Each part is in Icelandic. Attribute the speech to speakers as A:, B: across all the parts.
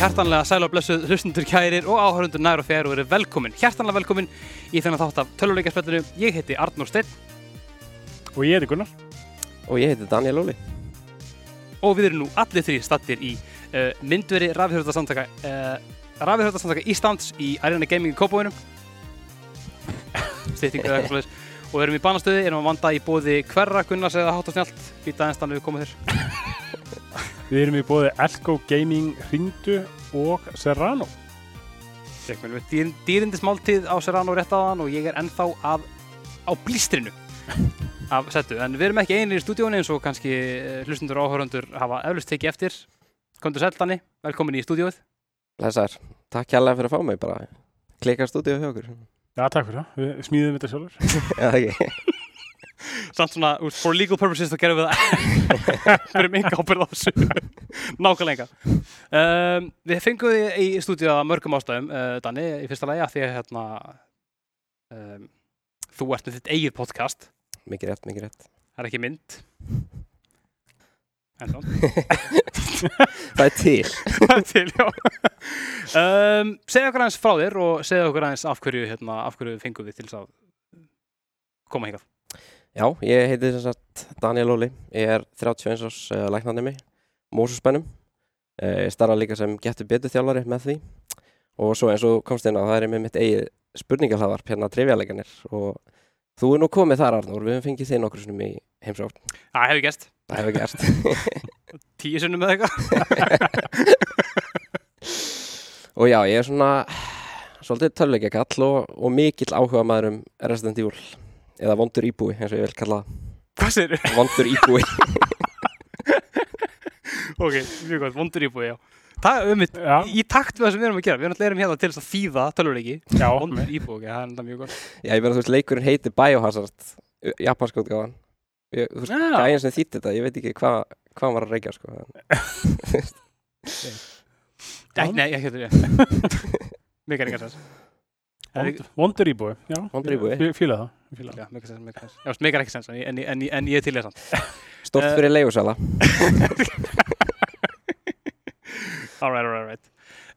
A: Hjartanlega sæl og blessuð hlustundur kærir og áhörundur nær og fjær og verið velkomin, hjartanlega velkomin í þennan þátt af töluleikaspellinu. Ég heiti Arnór Steinn
B: Og ég heiti Gunnar.
C: Og ég heiti Daniel Óli.
A: og við erum nú allir þrý stattir í uh, myndveri rafihjörðarsamtaka uh, rafihjörðarsamtaka Íslands í Arena Gaming í Kópavunum. Stýttingu eða eitthvað slags. Og við erum í banastöði, erum að vanda í bóði hverra Gunnars eða hátt og snjált. Býta þannig við komum þér.
B: Við erum í bóði Elko Gaming Hringdu og Serrano.
A: Við erum dýr, dýrindismáltíð á Serrano rétt aðan og ég er ennþá að, á blístrinu af settu. En við erum ekki einir í stúdíónu eins og kannski eh, hlustundur og áhörundur hafa eflust tekið eftir. Kondur sæl Danni, velkomin í stúdíóið.
C: Lesaður, takk hérlega fyrir að fá mig bara. Klikar stúdíu hjá okkur.
B: Já, takk fyrir það. Við smíðum þetta sjálfur.
C: Já, ekki.
A: Samt svona, for legal purposes þá gerum við það. Erum enga ábyrð á þessu. Nákvæmlega. Um, Við fengum þið í stúdíu að mörgum ástæðum uh, Danni, í fyrsta lagi að því að hérna, um, þú ert með þitt eigið podcast.
C: Mikið rétt, mikið rétt.
A: Það er ekki mynd.
C: Það er til.
A: Það er til, já. Um, Segja okkur aðeins frá þér og segja okkur aðeins af hverju, hérna, af hverju fengum við til að koma hingað
C: Já, ég heiti sem sagt Daniel Óli. Ég er 31 árs uh, læknarnemi, Mósusbænum. Uh, ég starfa líka sem getur betur þjálfari með því. Og svo eins og komst inn á, það er ég með mitt eigið spurningahlaðvarp, hérna trefjaleganir. Og þú er nú komið þar, Arnór. Við höfum fengið þig nokkur sinnum í heimsókn.
A: Það hefur gæst,
C: Það hefur gerst.
A: tíu sunnum með eitthvað
C: Og já, ég er svona svolítið töluleikja kall og, og mikill áhuga maður um Resident Evil eða vondur íbúi, eins og ég vil kalla
A: Hvað segir
C: það vondur íbúi
A: Ok, mjög gott, vondur íbúi, já. Það er um í takt við það sem við erum að gera. Við erum alltaf erum hérna til þess að þýða tölvuleiki. Vondur íbúi, ok, það er enda mjög gott.
C: Já, ég verða, þú veist, leikurinn heitir Biohazard japanska útgáðan Ég- Þú veist,
A: Já.
C: gæðin sem þýtti þetta, ég veit ekki hvað hva hann var að reykja, sko
A: Nei, nei, ekki þetta. Er engar sens.
B: Vond, vondur íbúi. Já,
C: Vondur íbúi.
B: Ég fíla það. Fíla það.
A: Já, mikið sens, mikið sens. Já, mikið er ekki sens, en, en, en, ég- en ég er til þess að.
C: Stort
A: Eh.
C: fyrir leigusala
A: Alright, alright, alright.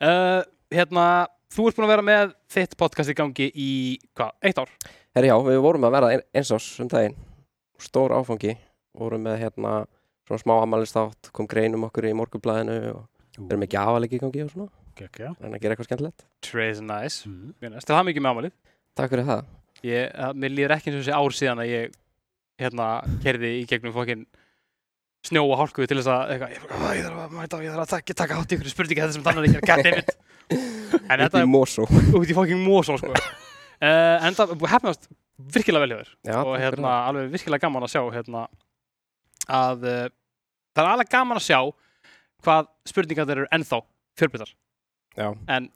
A: Uh, hérna, þú ert búin að vera með þitt podcast í gangi í, hvað, eitt ár?
C: Herri já, við vorum að verða ein, eins ás um daginn Stór áfangi Vorum með hérna svona smá ammælistátt Kom greinum okkur í morgunblæðinu og við erum ekki afalegi í gangi og svona. Reyna að gera eitthvað skemmtilegt
A: Trace nice.
B: Mm.
A: Mjög næst. Það er mikið með ámalið.
C: Takk fyrir það
A: Ég, að, mér líður ekki eins og þessi ár síðan að ég hérna kerði í gegnum fokkin snjó og hálku til þess að eitthvað, ég, "Ó, ég þarf að mæta og ég þarf að taka, taka átt í ykkur spurningi þetta sem þannig ekki er goddammit en
C: Upp
A: þetta
C: í
A: er
C: Mosó
A: út í fokkin mósó sko. uh, en það hefnast virkilega vel
C: Já,
A: og hérna alveg virkilega gaman að sjá hérna að uh, það er alveg gaman að sjá hvað spurningar þeir eru ennþá fjölbyttar
C: Já.
A: en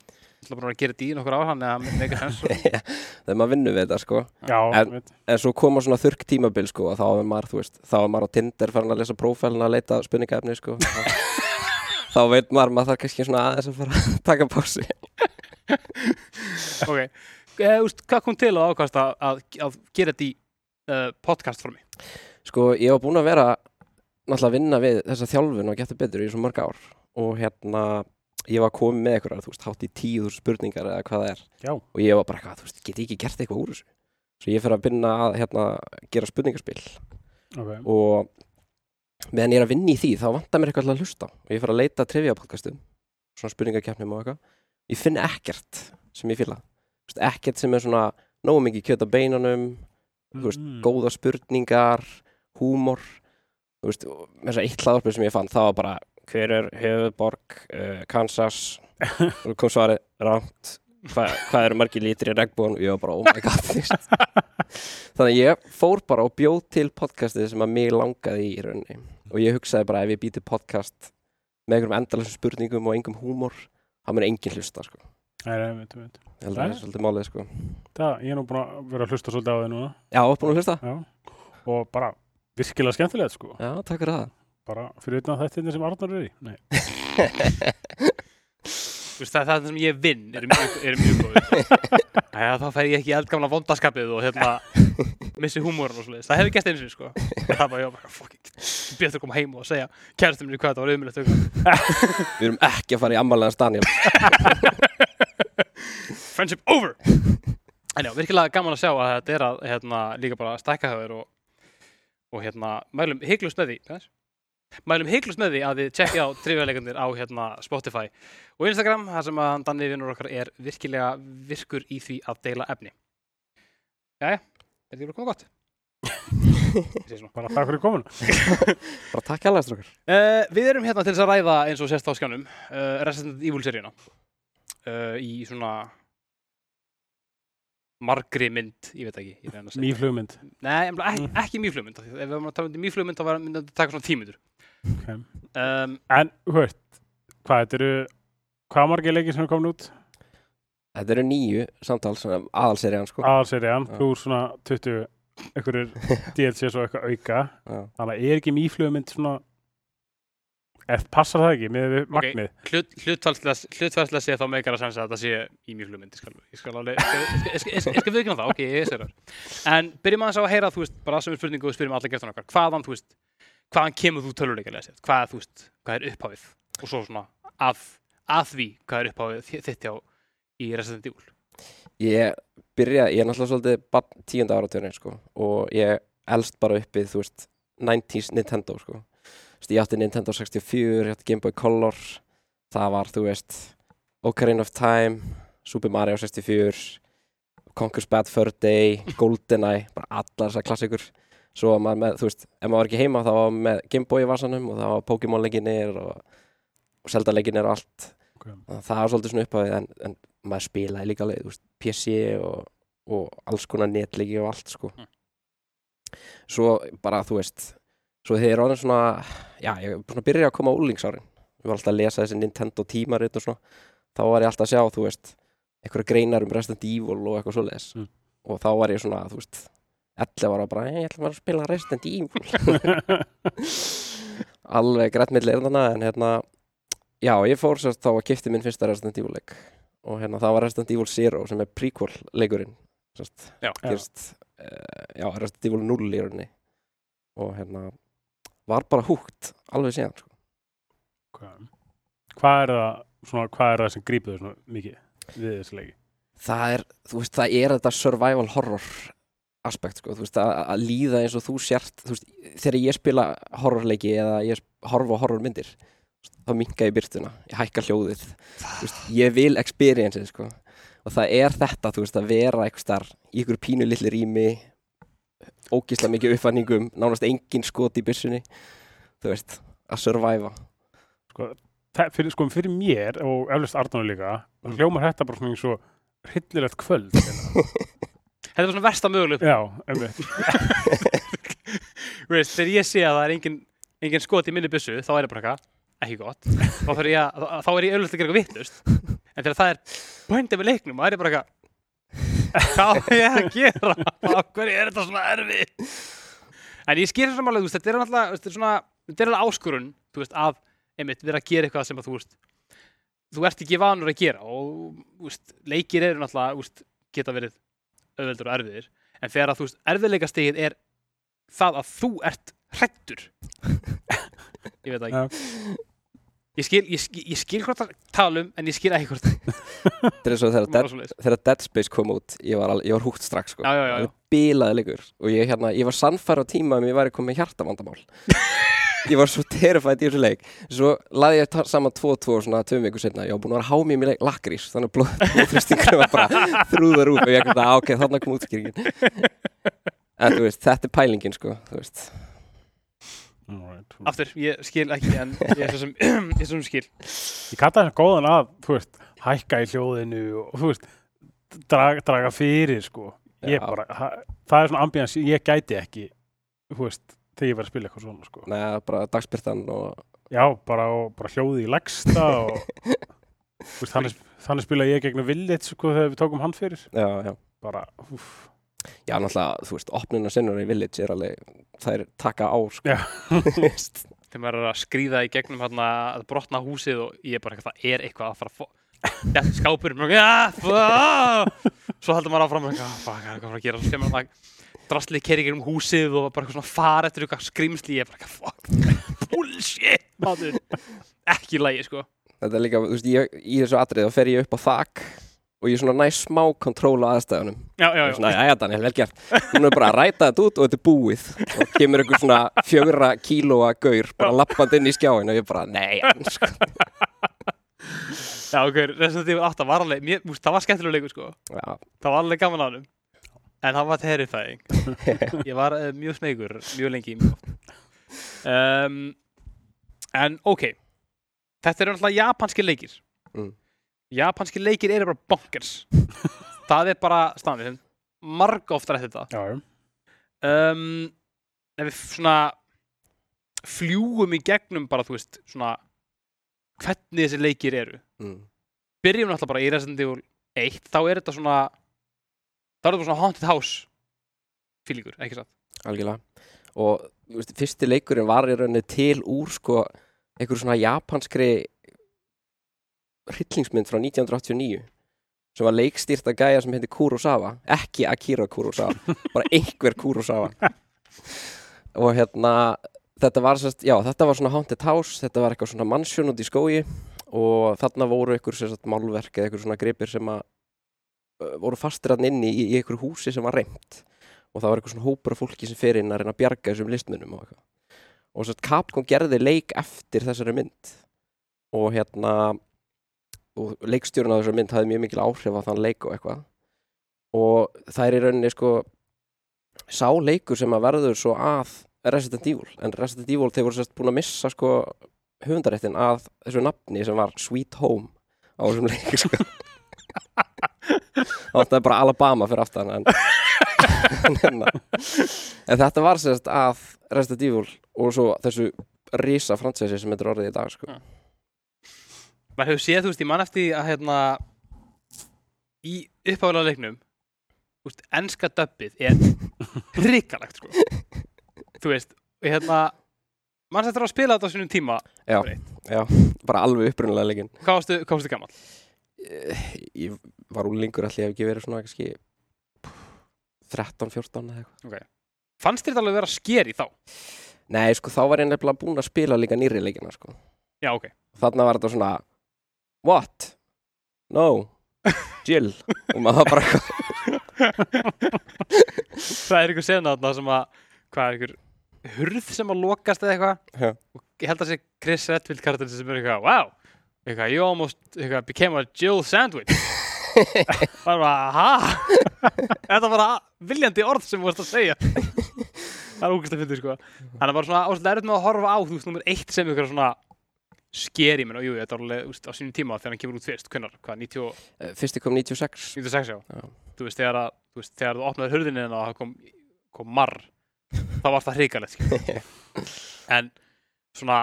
A: Það er bara að gera þetta í nokkur ár, hann er mega sens og
C: Þegar maður vinnur við þetta sko
B: Já,
C: En-. En svo koma svona þurrk tímabil sko þá er maður, þú veist, þá er maður á Tinder farin að lesa prófælina að leita spurningaefni sko Þá veit maður maður þarf kannski svona aðeins að fara að taka pási
A: ok, eh, úst, hvað kom til að ákvæmst að, að, að gera þetta í uh, podcast formi?
C: Sko ég var búinn að vera náttúrulega að vinna við þessa þjálfun og geta betur í svo mörg ár og hérna ég var komið með eitthvað, þú veist, hátt í tíu spurningar eða hvað það er.
B: Já.
C: og ég var bara eitthvað, þú veist, get ég ekki gert eitthvað úr þessu? Svo ég fyrir að byrna að hérna gera spurningaspil.
B: Ok.
C: og meðan ég er að vinna í því þá vantar mér eitthvað að hlusta. Og ég fyrir að leita trivia podcastum svona spurningakeppnum og eitthvað. Ég finn ekkert sem ég fýla ekkert sem er svona nógu mikið kjöt á beinunum þú veist,
B: Mm.
C: góða spurningar húmor. Þú veist, og þess að eitt hlaðarpið sem ég fann það var bara, hver er höfuborg uh, Kansas og kom svarið, rámt Hva, hvað eru margir lítri í regnbúin og ég var bara, oh my god þannig að ég fór bara og bjóð til podcastið sem að mig langaði í rauninni og ég hugsaði bara ef ég býti podcast með einhverjum endalega spurningum og einhverjum húmor þá mun enginn hlusta sko.
B: Nei, veit, veit.
C: ég held að það er svolítið málið sko.
B: Það, ég er nú búin að vera að hlusta svolítið á þig núna.
C: já, búin að hlusta?
B: Já. Og bara virkilega skemmtilegt, sko.
C: já, takk fyrir það
B: Bara fyrir utan þetta sem Arnar er í. Nei.
A: Þú veist, það er það sem ég vinn eru mjög, eru mjög góður Æja, þá fer ég ekki eldgamla vondaskapið og hérna missi húmóran og svoleiðis það hefur gert einu sinni sko það var ég bara, fucking, betur að koma heim og segja kærastum minni hvað þetta var auðmjöld
C: Við erum ekki að fara í ammalega Daniel
A: friendship over en já, virkilega gaman að sjá að þetta er að hérna, líka bara stækka höfður og, og hérna, mælum hygglust með því Bæðis? Mælum hygglust með því að þið tjekkið á trivjalegandir á hérna, Spotify og Instagram, þar sem að Danni vinnur okkar er virkilega virkur í því að deila efni Jæja, er þetta ekki komið gott?
B: Bara takk fyrir komin.
C: Bara takk hérlega strókar
A: Uh, við erum hérna til þess að ræða eins og sést á skjánum uh, Resident Evil seríuna uh, í svona margri mynd, ég veit ekki að.
B: Mýflugmynd.
A: Nei, ekki, ekki mýflugmynd af því að ef við varum að tala um mýflugmynd þá var myndi þetta taka svona tímyndur
B: Ok.
A: um,
B: En, þú veist, hvað, þetta eru, hvað margir leikir sem er komin út?
C: Þetta eru nýju samtals aðalserían sko
B: Aðalserían,
C: Já.
B: pluss svona 20 einhverjir DLCs og eitthvað auka.
C: Já.
B: Þannig að er ekki mýflugmynd svona, eða passar það ekki með við
A: Ok.
B: magnið?
A: hlut, hlutfærslega sé þá meikar að sensa að þetta sé í mýflugmynd ég skal, ég skal alveg, ég skal, ég skal, ég skal, viðkynna það, ok, ég sé það en byrjum aðeins á að heyra, þú veist, bara sem er spurningu og spyrjum allir gestan okkar, hvaðan, þú veist hvaðan kemur þú töluleikalega sér, hvað, veist hvað er upphafið? Og svo svona að, að því, hvað er upphafið þi- þitt hjá í Resident Evil?
C: Ég byrja, ég er náttúrulega svolítið tíunda áratöðurinn sko og ég elst bara uppið, þú veist 90s Nintendo sko. Þú veist, Ég átti Nintendo 64, ég átti Game Boy Color það var, þú veist Ocarina of Time, Super Mario 64 Conker's Bad Fur Day, GoldenEye bara allar þessar klassikur svo var maður með, þú veist, ef maður var ekki heima þá var maður með Game Boy í vasanum og það var Pokémon leikinir og, og Zelda leikinir og allt
B: Ok.
C: Þannig að það var svolítið svona upphafið en, en maður spilaði líka leið, þú veist, PC og, og alls konar netleiki og allt sko
A: Mm.
C: svo bara, þú veist svo þegar ég er orðin svona já, ég svona að að koma á úlingsárin ég var alltaf að lesa þessi Nintendo tímarit og svona þá var ég alltaf að sjá, þú veist einhverja greinar um Resident Evil og eitthvað svoleiðis
B: Mm.
C: og þá var ég svona, þú veist 11 ára bara, "Hey, ég ætla bara að spila Resident Evil alveg erðana en hérna já, ég fór sérst þá að gifti minn fyrsta Resident Evil leik og hérna það var Resident Evil Zero sem er prequel leikurinn sérst,
A: Já.
C: gerist uh, já, Resident Evil 0 í rauninni og hérna var bara húgt alveg síðan sko.
B: Hvað, hvað er það, svona, hvað er það sem svona mikið við þessu leiki?
C: það er, þú veist, það er þetta survival horror aspekt, sko, veist, að, að líða eins og þú sért, þú veist, þegar ég spila horrorleiki eða ég horfa horrormyndir þá minka ég byrtuna, ég hækka hljóðið veist, ég vil experience sko. og það er þetta, að vera eitthvað í ykkur pínu litli rými ógisla mikið uppfanningum nánast engin skot í byssunni þú veist, að surviva
B: Það, fyrir, sko, fyrir mér og eflust Arnóður líka, hljómar þetta bara svona eins og hryllilegt kvöld.
A: Þetta var svona versta möguleg
B: Já,
A: veist, þegar ég sé að það er engin, engin skot í minni byssu, þá er ég bara ekki gott. Þá, ég að, þá er ég auðvitað að gera eitthvað vittlust. En þegar það er pointið með leiknum, þá er ég bara eitthvað, hvað á ég að gera? Hverju er þetta svona erfið? En ég alveg, þú veist, þetta er náttúrulega, þetta er svona, þetta er alveg áskorun, þú veist, að, einmitt, vera að gera eitthvað sem að, þú veist, þú ert ekki vanur að gera og, veist, leikir eru náttúrulega, geta verið auðveldur og erfiðir. En þegar að, þú veist, erfiðleikastigið er það að þú ert hrættur ég veit það ekki ég skil, ég, skil, ég skil hvort það tala um en ég skil ekki hvort
C: þetta er svo þegar, þegar Dead Space kom út ég var, ég var húgt strax sko.
A: já, já, já.
C: Það bilaði leikur og ég, hérna, ég var sannfæra á tíma um ég væri komið hjartavandamál ég var svo terrifætt í þessu leik. Svo laði ég saman 2-2 svona tveim vikur setna, ég var búin að vera hámið mér leik lakrís, þannig að blóð- blóðþrýstingur var bara þrúðar út og ég ekki að ok, þarna kom útskýringin. En þú veist, þetta er pælingin sko, þú veist.
B: Alright.
A: aftur, ég skil ekki en ég er svo sem, ég er svo sem skil.
B: Ég kalla það góðan að, þú veist, hækka í hljóðinu og, þú veist, draga, draga fyrir, sko. Ég bara, það er svona ambíans, ég gæti ekki, þú veist, þegar ég var að spila eitthvað svona, sko.
C: neða, bara dagspyrtan og
B: Já, bara, og, bara hljóði í legsta og, þú veist, þannig, þannig spila ég gegnum Village, sko, þegar við tókum hann fyrir.
C: já, já,
B: Bara, úff,
C: já, náttúrulega, þú veist, opnuna sinnur í Village er alveg, það er taka á sko,
B: Já.
C: Þú veist.
A: þegar maður er að skrýða í gegnum hérna að brotna húsið og ég er bara eitthvað, það er eitthvað að fara að fó- þetta skápurinn og ja, fá. svo heldur maður áfram og eitthvað, "Ah, hvað er hvað að gera svo kemur það drastlið kerir um húsið og bara svona fara eftir eitthvað skrýmsli ég er bara fuck, bullshit maður, ekki í lagi sko.
C: Þetta er líka, þú veist, ég, í þessu atrið þá fer ég upp á þak og ég svona næ smá kontról á aðstæðunum.
A: Já, já, já,
C: svona, já, já, Daniel, vel gert. Hún er bara að ræta þetta út og þetta er búið. Og kemur einhver svona fjögra kílóa gaur bara lappand inn í skjáin og ég bara, nei, sko.
A: já, ok, Resident Evil 8 var alveg, mér, það var skemmtilega leikur sko.
C: Já,
A: það var alveg gaman á hann en það var terrifying. Ég var uh, mjög smegur mjög lengi mjög oft. um, en ok. Þetta eru náttúrulega japanski leikir.
C: Mm.
A: japanski leikir eru bara bonkers. Það er bara standið marg ofta eftir þetta. Um, ef við svona fljúum í gegnum bara þú veist svona hvernig þessi leikir eru.
C: Mm,
A: byrjum náttúrulega bara í Resident Evil 1 þá er þetta svona þá er bara svona haunted house fílingur, ekki satt?
C: Algjörlega. Og veist, fyrsti leikurinn var í rauninni til úr sko einhver svona japanskri hryllingsmynd frá 1989 sem var leikstýrt að gæja sem heitir Kurosawa ekki Akira Kurosawa bara einhver Kurosawa. Og hérna þetta var, sérst, já, þetta var svona haunted house þetta var eitthvað svona mannsjón út í skói og þarna voru einhver sérst, málverk eða einhver svona gripir sem að voru fastir hann inni í, í einhver húsi sem var reymt. Og það var eitthvað svona hópur af fólki sem fer inn að reyna að bjarga þessum listmunum og eitthvað. Og sérst Capcom gerði leik eftir þessari mynd. Og hérna og leikstjórun á þessari mynd hafði mjög mikil áhrif á þann leik og eitthvað. Og það er í rauninni sko sá leikur sem að verður svo að Resident Evil. En Resident Evil þeir voru sérst búin að missa sko höfundaréttin að þessu nafni sem var Sweet Home á þessum leik sko það var bara Alabama fyrir aftan en, en, hérna. en þetta var sérst að Resident Evil og svo þessu risa fransessi sem þetta er orðið í dag sko.
A: maður hefur séð, þú veist, ég man eftir að hérna í uppáðlega leiknum veist, enska döbbið er hrikalegt, sko þú veist, og hérna mann þetta að spila þetta á sínum tíma
C: Já. Já, bara alveg upprunalega leikinn
A: hvað varstu gammal?
C: ég var úlingur allir ef ekki verið svona kannski 13-14 eða eitthvað.
A: Fannst þér þetta alveg vera skeri þá?
C: Nei, sko, þá var ég nefnilega búinn að spila líka nýri leikina, sko.
A: já, ok,
C: Þarna var þetta svona What? No. Jill. Og maður bara
A: það er einhver sena þarna sem að hvað er einhver hurð sem að lokast eða eitthvað? Og ég held að sé Chris Redfield karakterin sem er eitthvað, wow. Eitthvað, you almost eitthvað, became a Jill sandwich það er bara, ha þetta var bara viljandi orð sem þú varst að segja það er ógæst að finna sko þannig að bara svona áslega erfitt með að horfa á þú veist, nummer eitt sem ykkur svona skeri minn og jú, þetta var alveg úst, á sínum tíma þegar hann kemur út fyrst, hvernar, hvað, 90 og-
C: Eh, Fyrsti kom 96
A: 96 já.
C: Já.
A: þú veist, þegar að, þú veist, þegar þú opnaði hurðinni og það kom, kom marr þá var það hrikalegt skilur. en svona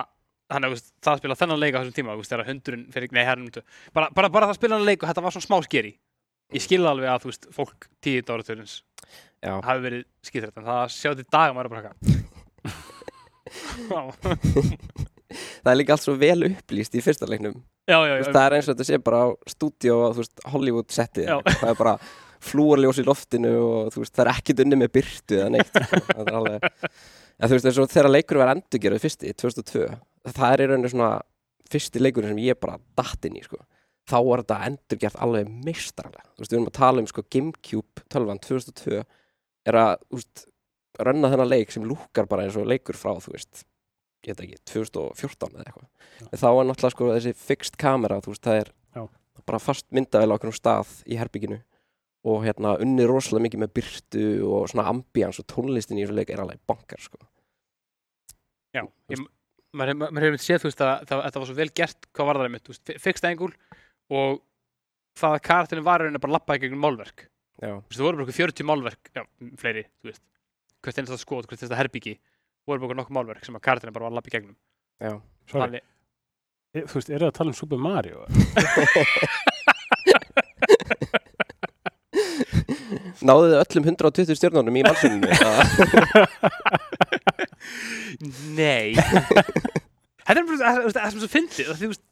A: veist, það að spila þennan leik á þessum tíma veist, hundurinn fyrir, nei, herrnum bara, bara, bara það að spila þennan leik og þetta var svona smá skeri. Ég skilði alveg að, þú veist, fólk tíðið áratöðurins
C: Já,
A: hafi verið skýþrætt en það að sjá til dag að er bara
C: það er líka allt svo vel upplýst í fyrsta leiknum.
A: Já, já, já,
C: veist, Það er eins og þetta sé bara á stúdíó á, Hollywood settið
A: Já.
C: Það er bara flúarljós í loftinu og veist, það er ekkit unni með byrtu eða neitt sko. Það er alveg en, Þú veist, þegar leikurinn var endurgerð fyrsti, 2002 Það er í rauninni svona fyrsti leikurinn sem ég bara datt inn í sko. þá var þetta endurgerð alveg meistarlega Þú veist, við erum að tala um sko, Gamecube 12 2002 er að, þú veist, rönna þennan leik sem lúkar bara eins og leikur frá, þú veist ég veit ekki, 2014 eða eitthvað en þá er náttúrulega sko þessi fixed kamera þú veist, það er
B: Já.
C: bara fast myndavel á okkur stað í herbygginu og hérna unni rosalega mikið með byrtu og svona ambíans og tónlistin í þessu leik er alveg bankar sko.
A: já ég, maður hef- maður hefur myndið séð, þú veist, að það, þetta var svo vel gert hvað var það einmitt, þú veist, fixed angle og það að karakterinn var í rauninni bara að lappa í gegnum málverk
C: Já,
A: Þú veist, það voru bara eitthvað 40 málverk, já, fleiri, þú veist, hvert einasta skot, hvert einasta herbyggi, voru bara nokkuð málverk sem að karakterinn bara var að lappa í gegnum.
C: já.
A: Þannig,
B: e, þú veist, eru það að tala um Super Mario?
C: Náðu þið öllum 120 stjórnunum í valsunum
A: nei. þetta er bara, það- sem þú veist,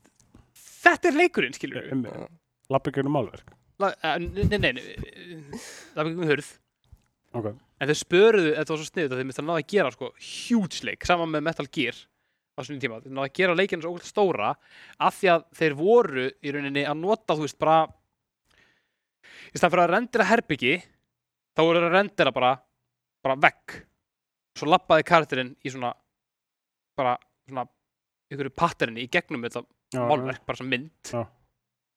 A: þetta er leikurinn, skilur við.
B: Um, Lappi gegnum málverk.
A: La- eh, Nei, nei, nei, nei, það byggum við hurð
B: Ok.
A: En þeir spöruðu, þetta var svo sniðut að þeir myndi að náða að gera sko huge leik, saman með Metal Gear á svona tíma, þeir náða að gera leikinu svo stóra af því að þeir voru í rauninni að nota, þú veist, bara í stað fyrir að rendera herbyggi þá voru þeir að rendera bara bara vegg svo lappaði karakterinn í svona bara svona ykkur patterni í gegnum þetta
B: Já,
A: málverk, bara sem mynd.
B: Já.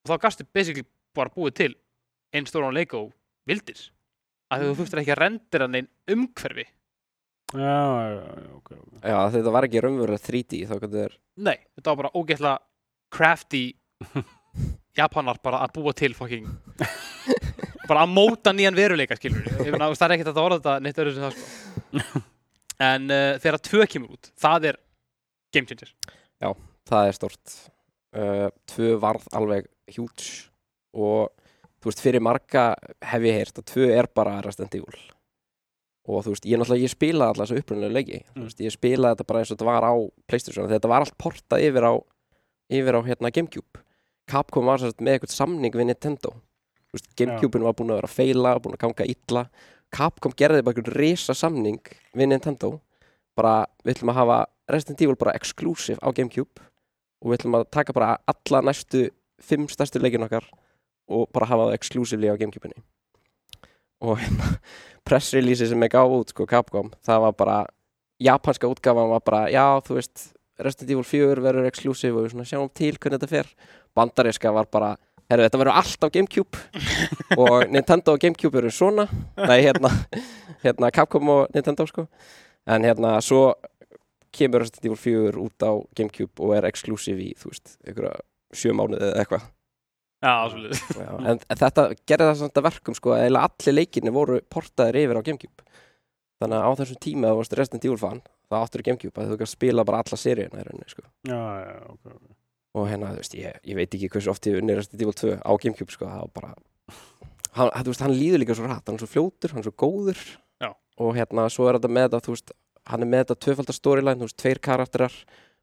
A: og þá gastu basically bara búið til einn stóran leik og vildir. Af því að þú þurftir ekki að rendera neinn umhverfi.
B: Já, já, já, ok, ok.
C: Já, þetta var ekki raunverulega 3D þá getur þér
A: nei, þetta var bara ógeðslega crafty japanar bara að búa til fucking bara að móta nýjan veruleika skilur við, það er ekkert að orða þetta neitt öðru sem það sko en uh, þegar tvö kemur út, það er game changer.
C: Það er stort uh, tvö varð alveg hjúts og þú veist fyrir marga hef ég heyrt að tvö er bara Resident Evil. Og þú veist ég náttúrulega ég spilaði alltaf þessu upprunnilega leiki.
B: Mm.
C: þú veist ég spilaði þetta bara eins og þetta var á Playstation. Þetta var allt portað yfir á yfir á hérna Gamecube. Capcom var sérst með eitthvað samning við Nintendo. Þú veist Gamecubein var búin að vera að feila búin að ganga illa Capcom gerði bara eitthvað risa samning við Nintendo. Bara við ætlum að hafa Resident Evil bara exclusive á Gamecube og við ætlum að taka bara alla næstu fimm stærstu leikin okkar og bara hafa það exclusively á Gamecube-inni. Og hérna press release sem ég gaf út sko Capcom það var bara, japanska útgafan var bara, já þú veist Resident Evil 4 verður exclusive og við svona sjáum til hvernig þetta fer. Bandaríska var bara, herru þetta verður allt á Gamecube. Og Nintendo og Gamecube eru svona. Nei hérna, hérna Capcom og Nintendo sko. En hérna svo kemur Resident Evil 4 út á Gamecube og er exclusive í, þú veist, einhverja sjö mánuði eða eitthvað.
A: Já,
C: Já, en, þetta gerði það að verkum sko að allir leikinni voru portaðir yfir á Gamecube. Þannig að á þessum tíma að þú varst Resident Evil fan þá áttur í Gamecube að þú kannski spila bara alla seríuna í rauninni sko.
B: Já, já, ok, ok.
C: Og hérna, þú veist, ég, ég veit ekki hversu oft ég unni Resident Evil 2 á Gamecube sko, það var bara hann, þú veist, hann líður líka svo rætt, hann er svo fljótur, hann er svo góður
A: Já.
C: og hérna, svo er þetta með þetta, þú veist hann er með þetta tvöfaldar storyline, þú veist, tveir karakterar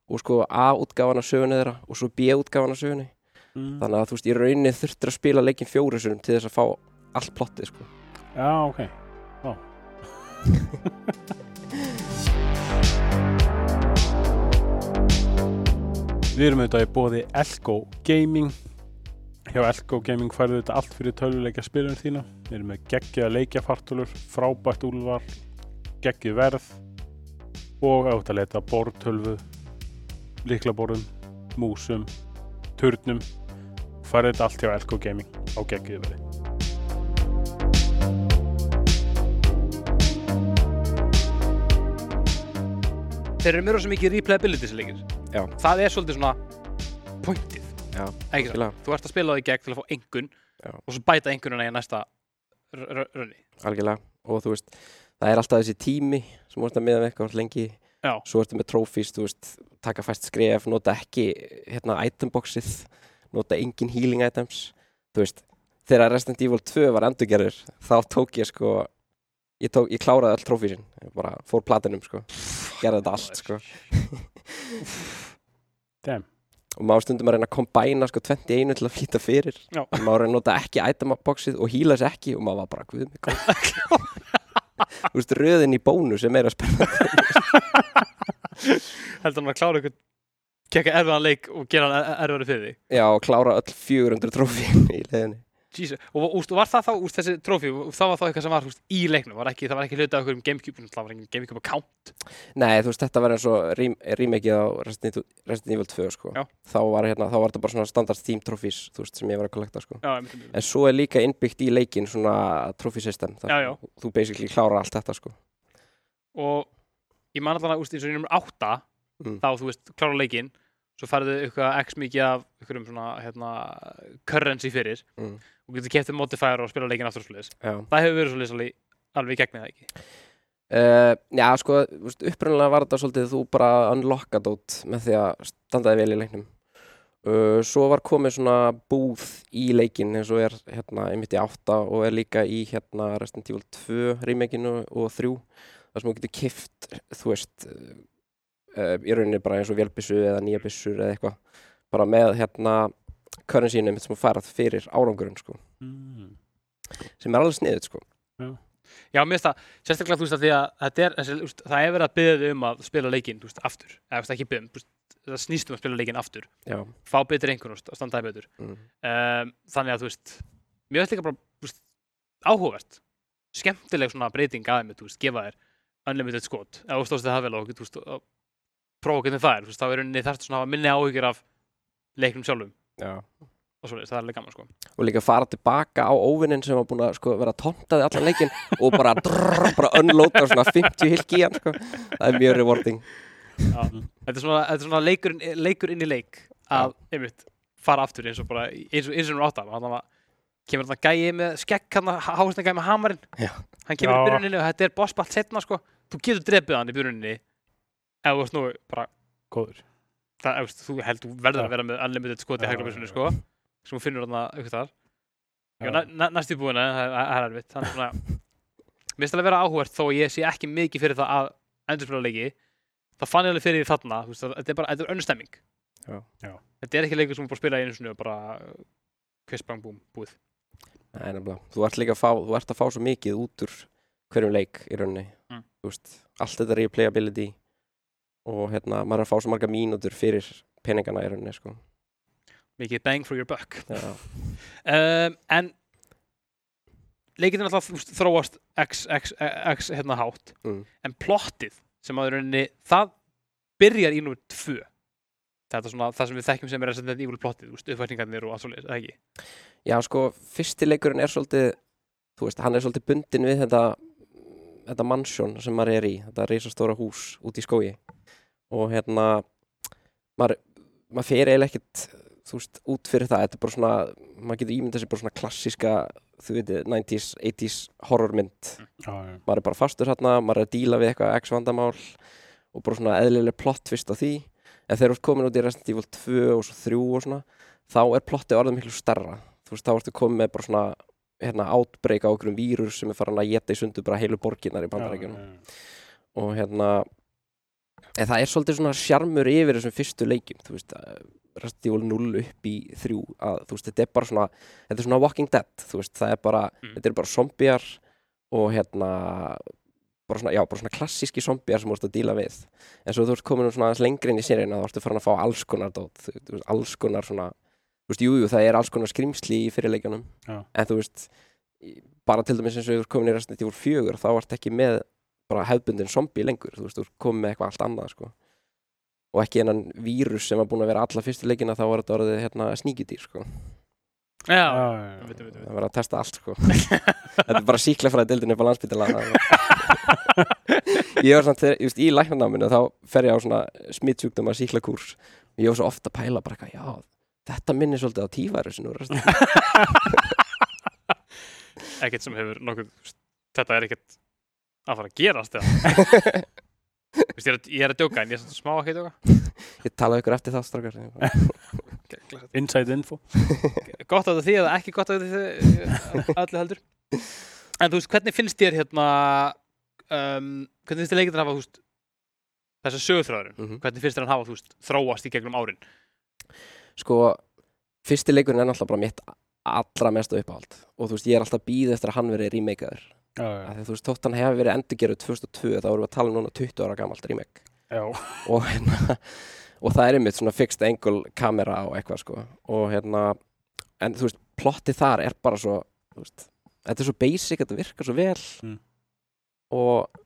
C: og sko A-útgáfan af sögunni þeirra og svo B-útgáfan af sögunni
B: Mm.
C: þannig að þú veist, í rauninni þurftir að spila leikin fjóru sinum til þess að fá allt plottið sko.
B: Já, ok. Já. Við erum auðvitað í bóði Elko Gaming. Hjá Elko Gaming færðu þetta allt fyrir tölvuleikja spilun þína. Við erum með geggjaða leikjafartölur, frábært úlvar, geggjuð verð og auðvitað leita bortölvu, liklaborðum, músum, turnum. Færðu þetta allt hjá Elko Gaming á geggjuðu verði.
A: þeir eru mér svo mikið replayability leikir
C: Já.
A: það er svolítið svona pointið. Þú ert að spila það í gegn til að fá engun
C: Já.
A: og svo bæta engununa í næsta r- r- runni
C: algjörlega. Og þú veist, það er alltaf þessi tími sem vorst að miða með eitthvað lengi.
A: Já.
C: svo ertu með trófís, þú veist taka fæst skref, nota ekki hérna itemboxið, nota engin healing items, þú veist þegar Resident Evil 2 var endurgerður þá tók ég sko ég, tók, ég kláraði all trófísin, bara fór platinum sko, gerði þetta allt sko
B: Damn.
C: og maður stundum að reyna að kombæna sko 21 til að flýta fyrir.
A: Já.
C: og maður reyna að nota ekki itemboxið og hýla þess ekki og maður var bara guð þú veist, röðin í bónus er meira spenna
A: heldur hann að klára eitthvað kekka erfiðan leik og gera hann erfiðan fyrir þig?
C: Já, og klára öll 400 trófín í leiðinni
A: Jesus. og úst, var það þá, úst, þessi trófi það var þá eitthvað sem var úst, í leiknum var ekki, það var ekki hluti af okkur um Gamecube það var ekki Gamecube account
C: Nei, þú veist, þetta var eins og rím, rímekið á Resident Evil- Resident Evil 2 sko. Þá var, hérna, þá var þetta bara svona standard theme trófís þú veist, sem ég var að kollekta sko.
A: já, einmitt, einmitt.
C: en svo er líka innbyggt í leikin svona trófísystem þú basically klára allt þetta sko.
A: og ég man allan að úst, eins og í nummer 8
C: Mm.
A: þá þú veist, klára leikinn svo færðu eitthvað x mikið af einhverjum svona hérna, currency fyrir.
C: Mm.
A: og getur kæftið modifier og spila leikinn aftur og svoleiðis.
C: Já.
A: það hefur verið svoleiðis alveg, í gegnið það ekki.
C: Uh, já, sko, upprunalega var þetta svolítið þú bara unlockað út með því að standaði vel í leiknum. Uh, svo var komið svona búð í leikinn eins og er hérna einmitt í 8 og er líka í hérna Resident Evil 2 remakeinu og 3 þar sem þú getur kift þú veist uh, í rauninni bara eins og vélbissu eða nýja bissur eða eitthvað bara með hérna currency-inu mitt sem færað fyrir árangurinn sko,
B: Mm.
C: sem er alveg sniðut sko.
A: Já, mér finnst það, sérstaklega þú veist að því að þetta er, veist, það er verið að byggja um að spila leikinn, veist, aftur eða veist, ekki byggja, um, veist, það snýst um að spila leikinn aftur
C: Já,
A: fá betri einhvern og standaði betur
C: mm.
A: um, þannig að þú veist mér finnst líka bara, veist, áhugavert skemmtileg svona breyting aðeins, veist, gefa þér unlimited skot ef þú stóðst það vel veist, og prófa hvernig það er, þú veist, þá er rauninni þarfst svona að hafa minni áhyggjur af leiknum sjálfum
C: já.
A: og svo það er alveg gaman, sko
C: og líka fara tilbaka á óvinnin sem var búin að sko, vera tóntaði allan leikin og bara, drrr, bara unloada svona 50 hilki í hann sko. það er mjög rewarding
A: Já. þetta er svona, þetta er svona leikur, leikur inn í leik að, einmitt, fara aftur eins og bara, eins og, eins og hún átt af þannig að kemur þarna gæi með skegg hann háðsna gæi með hamarinn
C: Já.
A: hann kemur í
B: Já.
A: byrjuninni og þetta er bossbalt setna sko þú getur drefið hann í byrjuninni ef þú veist nú bara
B: Góður.
A: það, ef, þú held þú verður að vera með unlimited skot í
B: Já,
A: hæglabissunni
B: já,
A: sko sem þú finnur þarna ykkur þar næ, næ, næst í búinu, það það er erfitt þannig svona mér finnst það að vera áhugert þó að ég sé ekki mikið fyrir það að endurspila leiki það fann ég alveg fyrir þarna þú veist, að þetta er bara, þetta er önnur stemming
C: Já.
B: Já.
A: þetta er ekki leikur sem þú bara spila í einu sinni og bara kviss bang búm, búið
C: Nei, nefnilega. þú ert líka að fá, þú ert að fá svo mikið út úr hverjum leik í rauninni
A: Mm.
C: Þú veist, allt þetta replayability og hérna, maður er að fá svo marga mínútur fyrir peningana í rauninni sko.
A: mikið bang for your buck um, en leikinn er alltaf þróast x, x, x hérna hátt
C: Mm.
A: en plottið sem að rauninni það byrjar í númer tvö þetta er svona það sem við þekkjum sem er Resident Evil plottið, þú veist, uppvækningarnir og allt svoleiðis, eða ekki?
C: Já, sko, fyrsti leikurinn er svolítið þú veist, hann er svolítið bundin við þetta þetta mansjón sem maður er í þetta reisastóra hús út í skógi og hérna maður, maður fer eiginlega ekkert þú veist, út fyrir það, þetta er bara svona maður getur ímyndað sér bara svona klassíska þú veit, 90s, 80s horrormynd
B: Já, já.
C: maður er bara fastur hérna, maður er að díla við eitthvað x vandamál og bara svona eðlileg plott fyrst á því. En þegar þú ert komin út í Resident Evil 2 og svo 3 og svona þá er plottið orðið miklu starra þú veist, þá ertu komin með bara svona hérna, outbreak á okkur um vírur sem er farin að geta í sundu bara heilu borginnar í bandarækjunum
B: Já, já,
C: og hérna en það er svolítið svona sjarmur yfir þessum fyrstu leikjum þú veist, Evil 0 upp í 3 að þú veist, þetta er bara svona þetta er svona Walking Dead, þú veist, það er bara
A: Mm.
C: þetta er bara zombiar og hérna bara svona, já, bara svona klassíski zombiar sem þú ert að díla við en svo þú ert komin um svona lengri inn í seríuna þá ertu farin að fá alls konar dót, veist, alls konar svona þú veist, jú, jú, það er alls konar skrimsli í fyrirleikjunum
B: Já.
C: en þú veist bara til dæmis eins og þú ert komin í Evil 4 þá ert ekki með bara hefbundin zombie lengur, þú veist, þú ert komin með eitthvað allt annað sko. og ekki hennan vírus sem var búin að vera alla fyrstu leikina þá var þetta orðið hérna sníkjudýr sko.
A: Já,
B: já, já,
A: vitum,
C: það var að testa allt sko. þetta er bara síklafræði dildin upp á landsbytila ég var samt þegar, just, í læknanáminu þá fer ég á svona smittsjúkdóma síklakúrs og ég var svo ofta að pæla bara eitthvað, já, þetta minnir svolítið á tífærusinu
A: ekkert sem hefur nokkuð veist, þetta er ekkert að fara að gerast eða? Þú veist, ég, er, að- ég er að djóka en ég er svona smá ekki að djóka.
C: Ég talaði ykkur eftir það strákar.
B: Inside info.
A: gott á því eða ekki gott á því allir heldur. En þú veist, hvernig finnst þér hérna um, hvernig finnst þér leikinn hafa þú veist, þessa sögurþráðurinn
C: Mhm.
A: hvernig finnst þér hann hafa veist, þróast í gegnum árin?
C: Sko, fyrsti leikurinn er náttúrulega bara mitt allra mesta uppáhald. Og þú veist, ég er alltaf býð eftir að hann verið remakeaður Að þú veist, þótt hann hefur verið endurgeruð 2002 þá erum við að tala um núna 20 ára gamalt remake. Og hérna og það er einmitt svona fixed angle kamera og eitthvað sko. Og hérna en þú veist, plottið þar er bara svo þú veist, þetta er svo basic, þetta virkar svo vel.
B: Mm.
C: og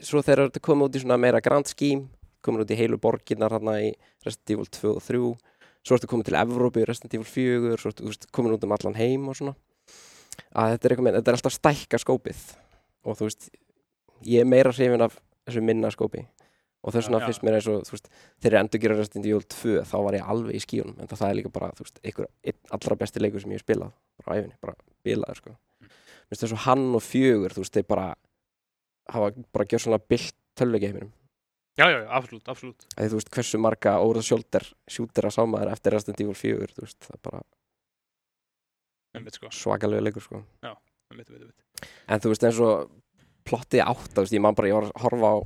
C: svo þegar þetta komið út í svona meira grand scheme komið út í heilu borginnar hérna í Resident Evil 2 og 3 svo ertu komið til Evrópu í Resident Evil 4 svo ertu komin út um allan heim og svona að þetta er, eitthvað, með- þetta er alltaf stækka skópið. Og þú veist ég er meira hrifin af þessu minna skópi. Og þess vegna finnst mér eins og þú veist, þegar ég endur gera Resident Evil 2 þá var ég alveg í skíunum en það er líka bara þú veist, einhver allra besti leikur sem ég hef spilað. Bara æfinni, bara bilaður sko. Mér finnst þess að hann og fjögur þú veist, þeir bara hafa bara gjör svona bilt tölvugeiminum
A: já, já, já, absolutt, absolutt.
C: Að þú veist hversu marga óra sjólder sjútir að sámaður eftir Resident Evil 4 þú veist, það er bara
A: sko,
C: svakalega leikur sko
A: einmitt, einmitt, einmitt.
C: en þú veist eins og plottið átt þú veist, ég man bara, ég var að horfa á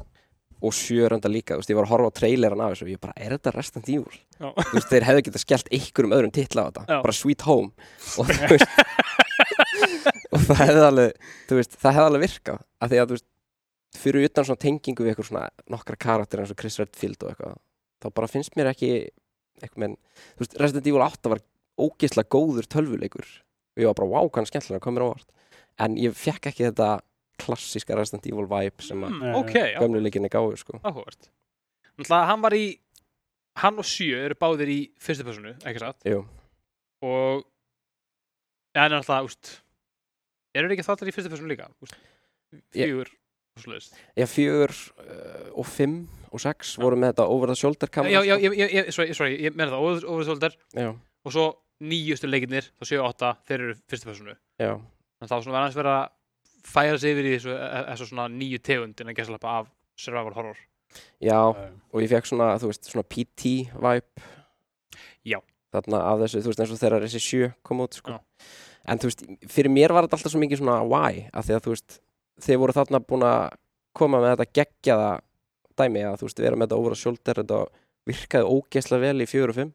C: og sjörönda líka, þú veist, ég var að horfa á traileran af þessu og ég bara, er þetta Evil?
A: Já.
C: Þú veist, þeir hefðu getað skellt einhverjum öðrum titla á þetta,
A: Já.
C: bara Sweet Home og þú veist og það hefði alveg, þú veist, það hefði alveg virkað af því að, þú veist, fyrir utan svona tengingu við eitthvað svona nokkra karakter eins og Chris Redfield og eitthvað, þá bara finnst mér ekki eitthvað menn, þú veist, Resident Evil 8 var ógeðslega góður tölvuleikur og ég var bara, wow, hvað hann skemmtilega, kom mér á óvart. En ég fekk ekki þetta klassíska Resident Evil vibe sem að
A: mm, ok, já,
C: gömlu leikinni gáðu sko.
A: áhugavert. Náttúrulega, hann var í hann og sjö eru báðir í fyrstu personu, ekki satt?
C: Jú,
A: og ja, en náttúrulega, úst eru þeir ekki þáttar í fyrstu personu líka? Úst,
C: Ég-
A: fjögur og svoleiðis.
C: Já, fjögur uh, og fimm og sex voru með þetta over the shoulder kamera
A: Já, já,
C: sko.
A: ég, ég, ég, sorry, sorry, ég meina það, Over- Over the Shoulder.
C: Já,
A: og svo nýjustu leikirnir, þá 7 og 8 þeir eru fyrstu personu
C: já,
A: en þá svona var aðeins verið að færa sig yfir í þessu, e- þessu svona nýju tegund en að gæsla af survival horror
C: já
B: Eh,
C: og ég fekk svona, þú veist, svona PT vibe
A: Já.
C: þarna af þessu, þú veist, eins og þegar þessi sjö kom út sko.
A: Já.
C: en þú veist, fyrir mér var þetta alltaf svo mikið svona why, af því að þú veist þeir voru þarna búin að koma með þetta geggjaða dæmi að þú veist, vera með þetta over the shoulder, þetta virkaði ógeðslega vel í fjögur og fimm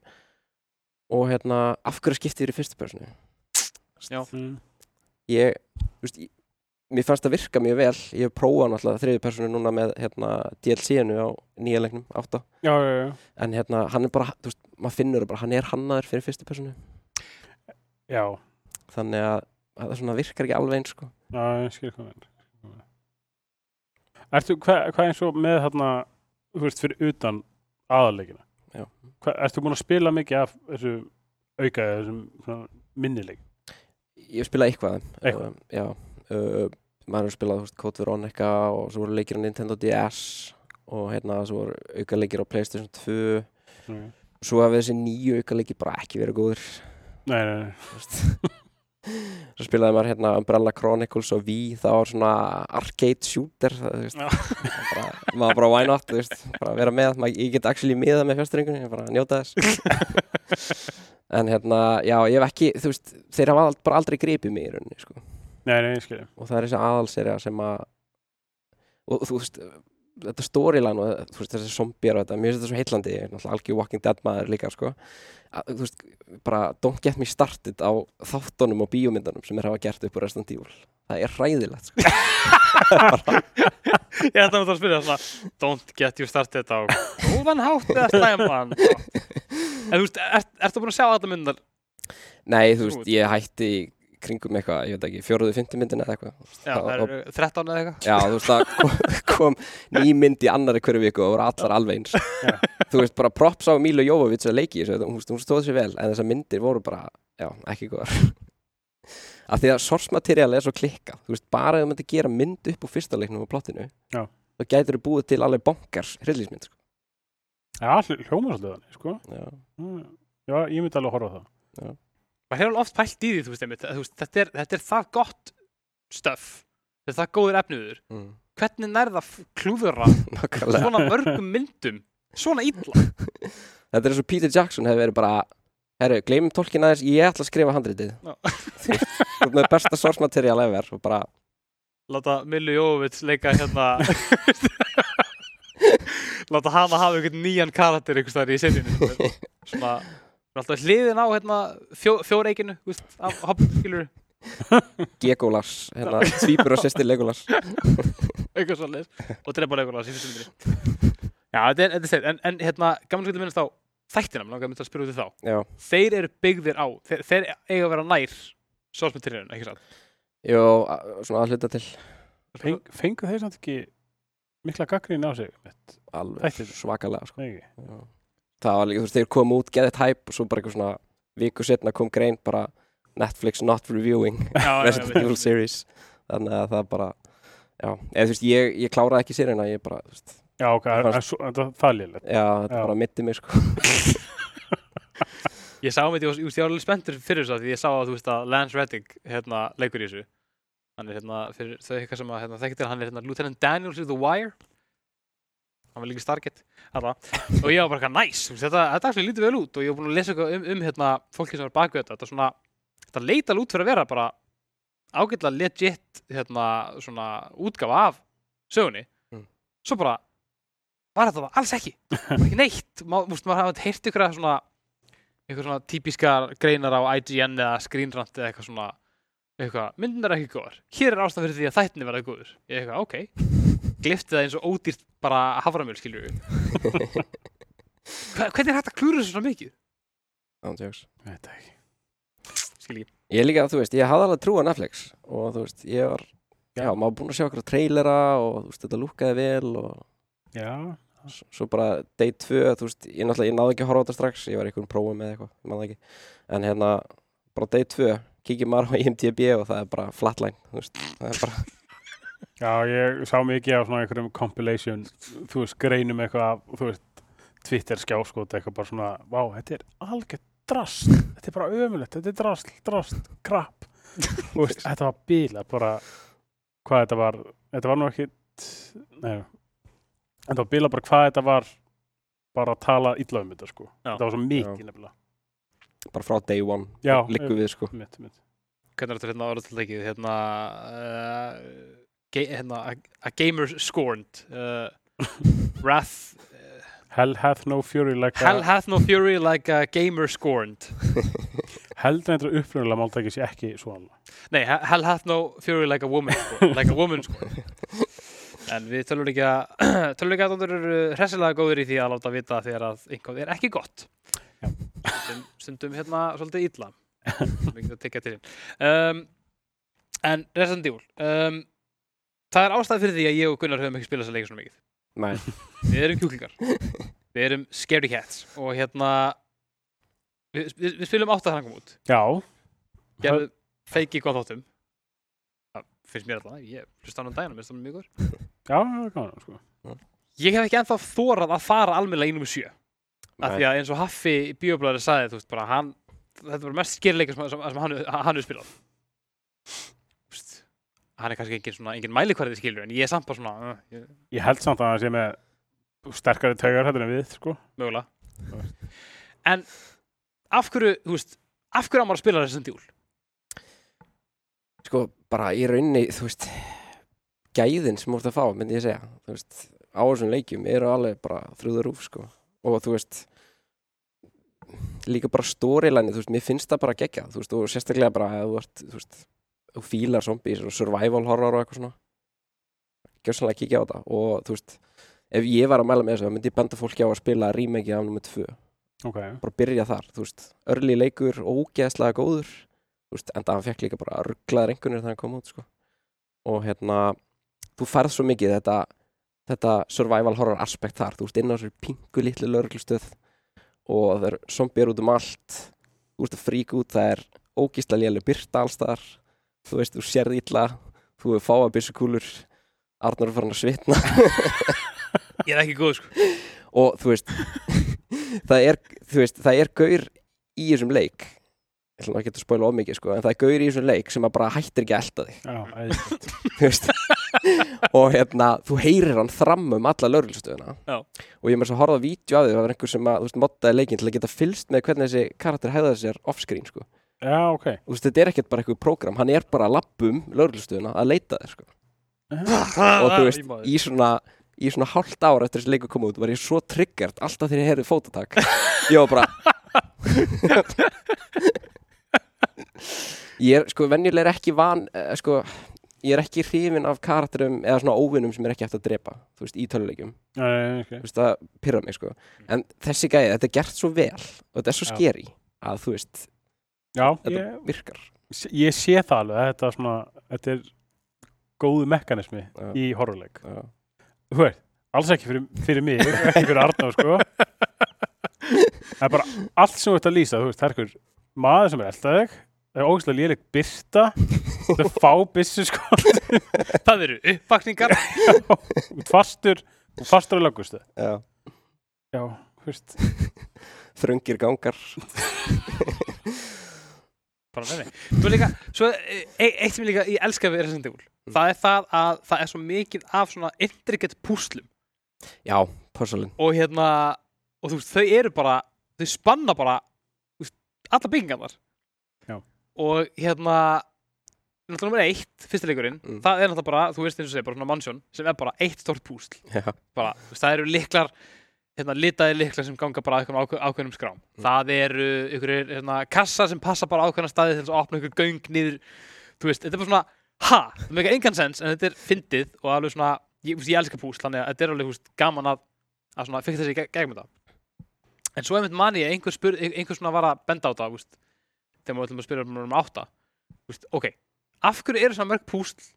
C: og hérna, af hverju skiptið þér í fyrstu personu?
A: Já.
B: mm.
C: ég, þú veist, ég, mér fannst það virka mjög vel ég hef prófað náttúrulega þriði personu núna með hérna, DLC-inu á nýja leiknum, átta
B: Já, já, já,
C: en hérna, hann er bara, þú veist, maður finnur bara, hann er hannaður fyrir fyrstu personu
B: já,
C: þannig að, að það svona virkar ekki alveg eins sko.
B: já, ég skil hvað hvað meinar. Ertu, hvað hva eins og með þarna, þú veist, fyrir utan aðaleikina? Ertu búin að spila mikið af þessu auka, þessum svona minnileik?
C: ég hef spilað eitthvað.
B: Eitthvað?
C: Uh, já, uh, maður hefur spilað, þú veist, Code Veronica og svo voru leikir á Nintendo DS og hérna, svo voru auka leikir á Playstation 2
B: Nei,
C: svo hafa þessi nýju auka leikir bara ekki verið góður
B: nei, nei.
C: veist. Svo spilaði maður hérna Umbrella Chronicles og V það var svona arcade shooter það, bara, maður bara why not, þú veist, bara vera með maður, ég get actually miða með fjárstrengunni ég bara njóta þess en hérna, já, ég hef ekki þú veist, þeir hafa bara aldrei gripið mig í rauninni sko.
B: Nei, nei, ég skil.
C: og það er þessi aðalserja sem að og þú veist þetta storyline og þú veist, þessi þetta, mér finnst þetta svo náttúrulega algjör Walking Dead maður líka sko. að, þú veist, bara don't get me started á þáttunum og bíómyndunum sem er hafa gert upp á Resident Evil það er hræðilegt sko.
A: Ég ætla að spyrja svona Don't get you started á góðan hátt eða slæman En þú veist, ert, ertu búin að sjá þetta myndar?
C: nei, þú veist, ég hætti kringum eitthvað, ég veit ekki, fjóruðu, fymti myndin eða eitthvað
A: Já,
C: það-
A: eru 13 eða eitthvað
C: Já, þú veist, það kom, kom ný mynd í annari hverju viku og voru allar alveg eins. Þú veist, bara props á Milo Jovovits að leiki hún, hún stóð sér vel, en þessar myndir voru bara, já, ekki góðar. Af því að source material er svo klikka, þú veist, bara ef þú myndir gera mynd upp úr fyrsta leiknum og plottinu,
B: Já.
C: þá gætir þú búið til alveg bonkars hryllismynd, sko.
B: Já, hl- hljómar svolítið þannig, sko.
C: Já,
B: Mm. Já, ég myndi alveg horfa á það.
A: Maður hefur alveg oft pælt í því, þú veist, einmitt, að, veist þetta, er, þetta er það gott stöf þetta er það góður efniður.
C: Mm.
A: hvernig nærða klúðura svona mörgum myndum? Svona illa?
C: Þetta er eins og Peter Jackson hefur verið bara, herru, gleymum tólkin aðeins, ég ætla að skrifa handritið. Ert með besta source material ever og bara,
A: láta Millu Jóvits leika hérna láta hana hafa einhvern nýjan karakter einhvers staðar í setjunni svona, svona alltaf hliðin á hérna fjó, fjóreikinu, af hopp, skilur
C: Gegolas, hérna, svípur og sýstir Legolas.
A: eitthvað svolítið og drepa leikulega í fyrstu myndri Já, þetta er, þetta er en, en hérna, gaman að minnast á þættina, mér langar að mynda að spyrja út í þá.
C: Já,
A: þeir eru byggðir á, þeir, þeir eiga að vera nær sósmaterialinu, ekki sant?
C: jú, a- svona að hluta til.
B: Feng, fengu þeir samt ekki mikla gaggrín á sig?
C: alveg svakalega, sko. Það var líka, þú veist, þeir kom út, geðið hæp og svo bara eitthvað svona viku setna kom grein bara Netflix not reviewing Resident Evil series. Þannig að það bara já, eða þú veist, ég, ég kláraði ekki sérina ég bara, þú veist,
B: Já, ok,
C: Mér
B: það er er lélegt.
C: já, þetta
B: Já.
C: bara mitti mig sko.
A: Ég sá mig, ég var ég var alveg spenntur fyrir þessu af því ég sá að þú veist að Lance Reddick hérna, leikur í þessu. Hann er hérna, fyrir þau eitthvað sem að hérna, þekkja til, hann er hérna Lieutenant Daniels í The Wire hann var líka þarna. og ég var bara eitthvað nice, þetta, þetta actually lítið vel út. Og ég var búin að lesa um, um hérna, fólki sem var baku þetta, þetta svona þetta leit alveg út fyrir að vera bara ágætlega legit hérna, svona útgáfa af sögunni.
C: Mm.
A: svo bara var þetta? Alls ekki, ekki neitt. Má, múst, maður hafa heyrt ykkur svona eitthvað svona típiskar greinar á IGN eða Screenrant eða eitthvað svona eitthvað, myndin er ekki góður hér er ástæðan fyrir því að þættinni verða góður ég eitthvað, ok, glifti það eins og ódýrt bara haframjöl, skilur við Hva, hvernig er hægt að klúra þessu svona mikið?
C: Ándjóks.
B: Það ekki.
A: Skil ekki
C: Ég líka, þú veist, ég hafði alveg trú á Netflix og þú veist, ég var, já, maður búinn að sjá okkur trailera og þú veist, þetta lúkkaði vel og
B: Já,
C: s- svo bara day 2, þú veist, ég náttúrulega, ég náði ekki að horfa á þetta strax, ég var í einhverjum prófum eða eitthvað, maður ekki, en hérna, bara day 2, kíkir maður á IMDb og það er bara flatline, þú veist, það er bara,
B: já, ég sá mikið á svona einhverjum compilation, þú veist, greinum eitthvað þú veist, Twitter skjáskot eitthvað bara svona, vá, þetta er algjört drast, þetta er bara ömulegt, þetta er drast, drast, krap. Þú veist, þetta var bíla, bara, hvað þetta var, þetta var nú ekkit, nei, þetta var bíla bara hvað þetta var, bara að tala illa um þetta, sko.
A: Já.
B: Þetta var svo mikið,
C: Já.
B: nefnilega.
C: bara frá day one,
B: Já,
C: liggum við, sko.
B: Mitt, mitt.
A: hvernig er þetta hérna orðatiltækið hérna, uh, hérna a, gamer scorned uh, wrath uh,
B: Hell hath no fury like
A: hell
B: a,
A: hath no fury like a gamer scorned.
B: Heldur eitthvað upprunalega máltæki sé ekki svona.
A: nei, he- hell hath no fury like a woman scorned, like a woman scorned. En við tölum ekki að það eru hressilega góður í því að láta vita þegar að einhvað er ekki gott. Stundum, stundum hérna svolítið illa. Við getum að tekja til þín um, en Resident Evil um, það er ástæð fyrir því að ég og Gunnar höfum ekki spilað þess að leika svona mikið.
C: Nei,
A: við erum kjúklingar. Við erum scaredy cats og hérna við, við, við spilum átt að það kom út.
B: Já,
A: gerðum feiki gott áttum það finnst mér alltaf ég hlusta hann um daginn, mér finnst það mjög góður.
B: Já, það er gaman, sko.
A: ég hef ekki ennþá þórað að fara almennilega í nummer 7 af því að eins og Haffi í bíoblæði sagði, þú veist, bara hann þetta var mest skerileika sem, sem, sem hann, hann hefur spilað. Þú veist, hann er kannski engin, svona, engin mælikvarði skilur en ég er samt bara svona uh, ég,
B: Ég held samt að það sé með sterkari taugar hættur en við, sko.
A: mögulega. En af hverju, þú veist af hverju á maður að spila Resident Evil
C: sko, bara í rauninni, þú veist, gæðin sem þú ert að fá, myndi ég segja, þú veist, á þessum leikjum eru alveg bara þrúður úf, sko, og þú veist, líka bara storyline, þú veist, mér finnst það bara gegja, þú veist, og sérstaklega bara að þú ert, þú veist, þú fílar zombies og survival horror og eitthvað svona, gjörsanlega kíkja á þetta, og þú veist, ef ég var að mæla með þessu, þá myndi ég benda fólki á að spila remake af nummer 2
B: Ok,
C: bara byrja þar, þú veist, örli leikur ógeðslega góður, veist, enda hann fekk líka bara rugglaður einhvernir þegar hann kom út, sko. Og hérna, þú færð svo mikið þetta, þetta survival horror aspekt þar, þú veist, inn á þessu pingu litlu lörglustöð og það er zombier út um allt, þú veist, að frík út, það er ógeðslega lélega byrta allstaðar, þú veist, þú sérð illa, þú er fáa byssukúlur, Arnur er farin að svitna.
A: Ég er ekki góð sko.
C: Og þú veist það er, þú veist, það er gaur í þessum leik. Ég ætla nú ekki að spoila of mikið sko, en það er gaur í þessum leik sem að bara hættir ekki að elta þig.
B: Já,
C: þú veist. Og hérna, þú heyrir hann þram um alla lögreglustöðuna
A: Já.
C: og ég með svo að horfa á vídeo af því það var einhver sem að, þú veist, moddaði leikinn til að geta fylst með hvernig þessi karakter hæðaði sér offscreen sko,
B: Já, ok.
C: þú veist, þetta er ekkert bara eitthvað prógram, hann er bara að lappum lögreglustöðuna að leita þér sko
A: Ah,
C: og þú veist, í svona í svona hálft ára eftir þessi leikur kom út var ég svo triggert alltaf þegar ég heyrði fótatak ég var bara ég er sko venjulega er ekki van eh, sko, ég er ekki hrifin af karakterum eða svona óvinnum sem er ekki eftir að drepa þú veist, í töluleikum,
B: Nei, ok.
C: þú veist, það pyrra mig sko en þessi gæði, þetta er gert svo vel og þetta er svo
B: Já.
C: skeri að þú veist,
B: Já,
C: þetta
B: ég,
C: virkar
B: ég sé það alveg, þetta er svona, þetta er góðu mekanismi
C: Já.
B: í horrorleik.
C: Já.
B: Þú veist, alls ekki fyrir, fyrir mig, ekki fyrir Arnáð, sko. Það er bara allt sem þú ert að lýsa, þú veist, það er einhver maður sem er eldaðið þig, það er ógæslega léleg byrta, það er fá byssu, sko,
A: það eru uppvakningar
B: fastur, fastur á lögustu.
C: Já.
B: Já, þú veist,
C: þröngir gangar.
A: Svo líka, svo e e- eitt sem ég líka ég elska við Resident Evil það er það að það er svo mikið af svona intricate púslum
C: já, puzzlein
A: og hérna og þú veist, þau eru bara, þau spanna bara alla byggingarnar
B: Já.
A: og hérna náttúrulega nummer eitt, fyrsti leikurinn,
C: Mm.
A: það er náttúrulega bara, þú veist eins og segir, bara svona mannsjón sem er bara eitt stort púsl.
C: Já.
A: Bara, það eru liklar, hérna, litaði liklar sem ganga bara að einhverjum ákveð, ákveðnum skrám.
C: Mm.
A: Það eru ykkur, hérna, kassa sem passa bara ákveðna staði til þess að opna ykkur göng niður, þú veist, þetta er bara svona, ha, það meika engan sens, en þetta er fyndið og alveg svona, ég, ég elska púsl, þannig að þetta er alveg, veist, gaman að, að svona, fikta þessi í gegnum þetta. En svo einmitt man ég, einhver, spur, einhver svona var að benda á það, þegar maður ætlum að spyrja um átta, þú veist, ok, af hverju eru svona mörg púsl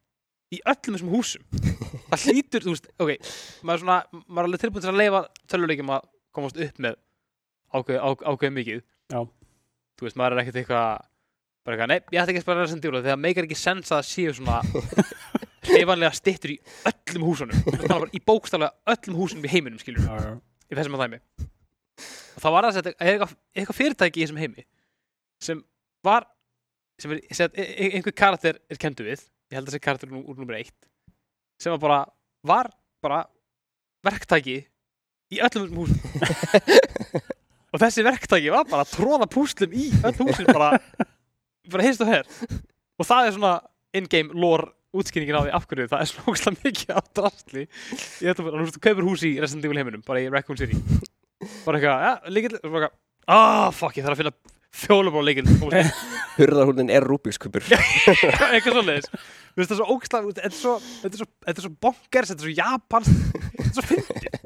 A: í öllum þessum húsum? það hlýtur, þú veist, ok, maður er svona, maður er alveg tilbúin til að leifa töluleikjum að komast upp með ákveð, ákveð, ákveð mikið.
B: Já.
A: Þú veist, maður er ekkert eitthvað, bara eitthvað, nei, ég ætti ekki að spara Resident Evil þegar það meikar ekki sens að það séu svona hreifanlega stittur í öllum húsunum. Er bara í bókstaflega öllum húsunum í heiminum, skilur
B: Já,
A: í þessum að dæmi og það var að þetta eitthvað, eitthvað fyrirtæki í þessum heimi sem var sem er, sem að e- e- einhver karakter er kendu við ég held að þessi karakter er úr nummer eitt sem var bara, var bara verktæki í öllum húsum. Og þessi verktæki var bara að tróða púslum í öll húsin bara, bara heist og her. Og það er svona in-game lore útskýringin á því af hverju það er svona ógslag mikið af drastli ég þetta bara, þú kaupir hús í Resident Evil heiminum bara í Raccoon City. Bara eitthvað, ja, og bara eitthvað, ah, fuck, ég þarf að finna fjólubróð líkill
C: Hurðarhúnin er Rubik's kubur
A: eitthvað svoleiðis. Þú veist, það er svo ógslag, þetta er svo þetta er svo, þetta er svo bonkers, þetta er svo japansk þetta er svo fyndið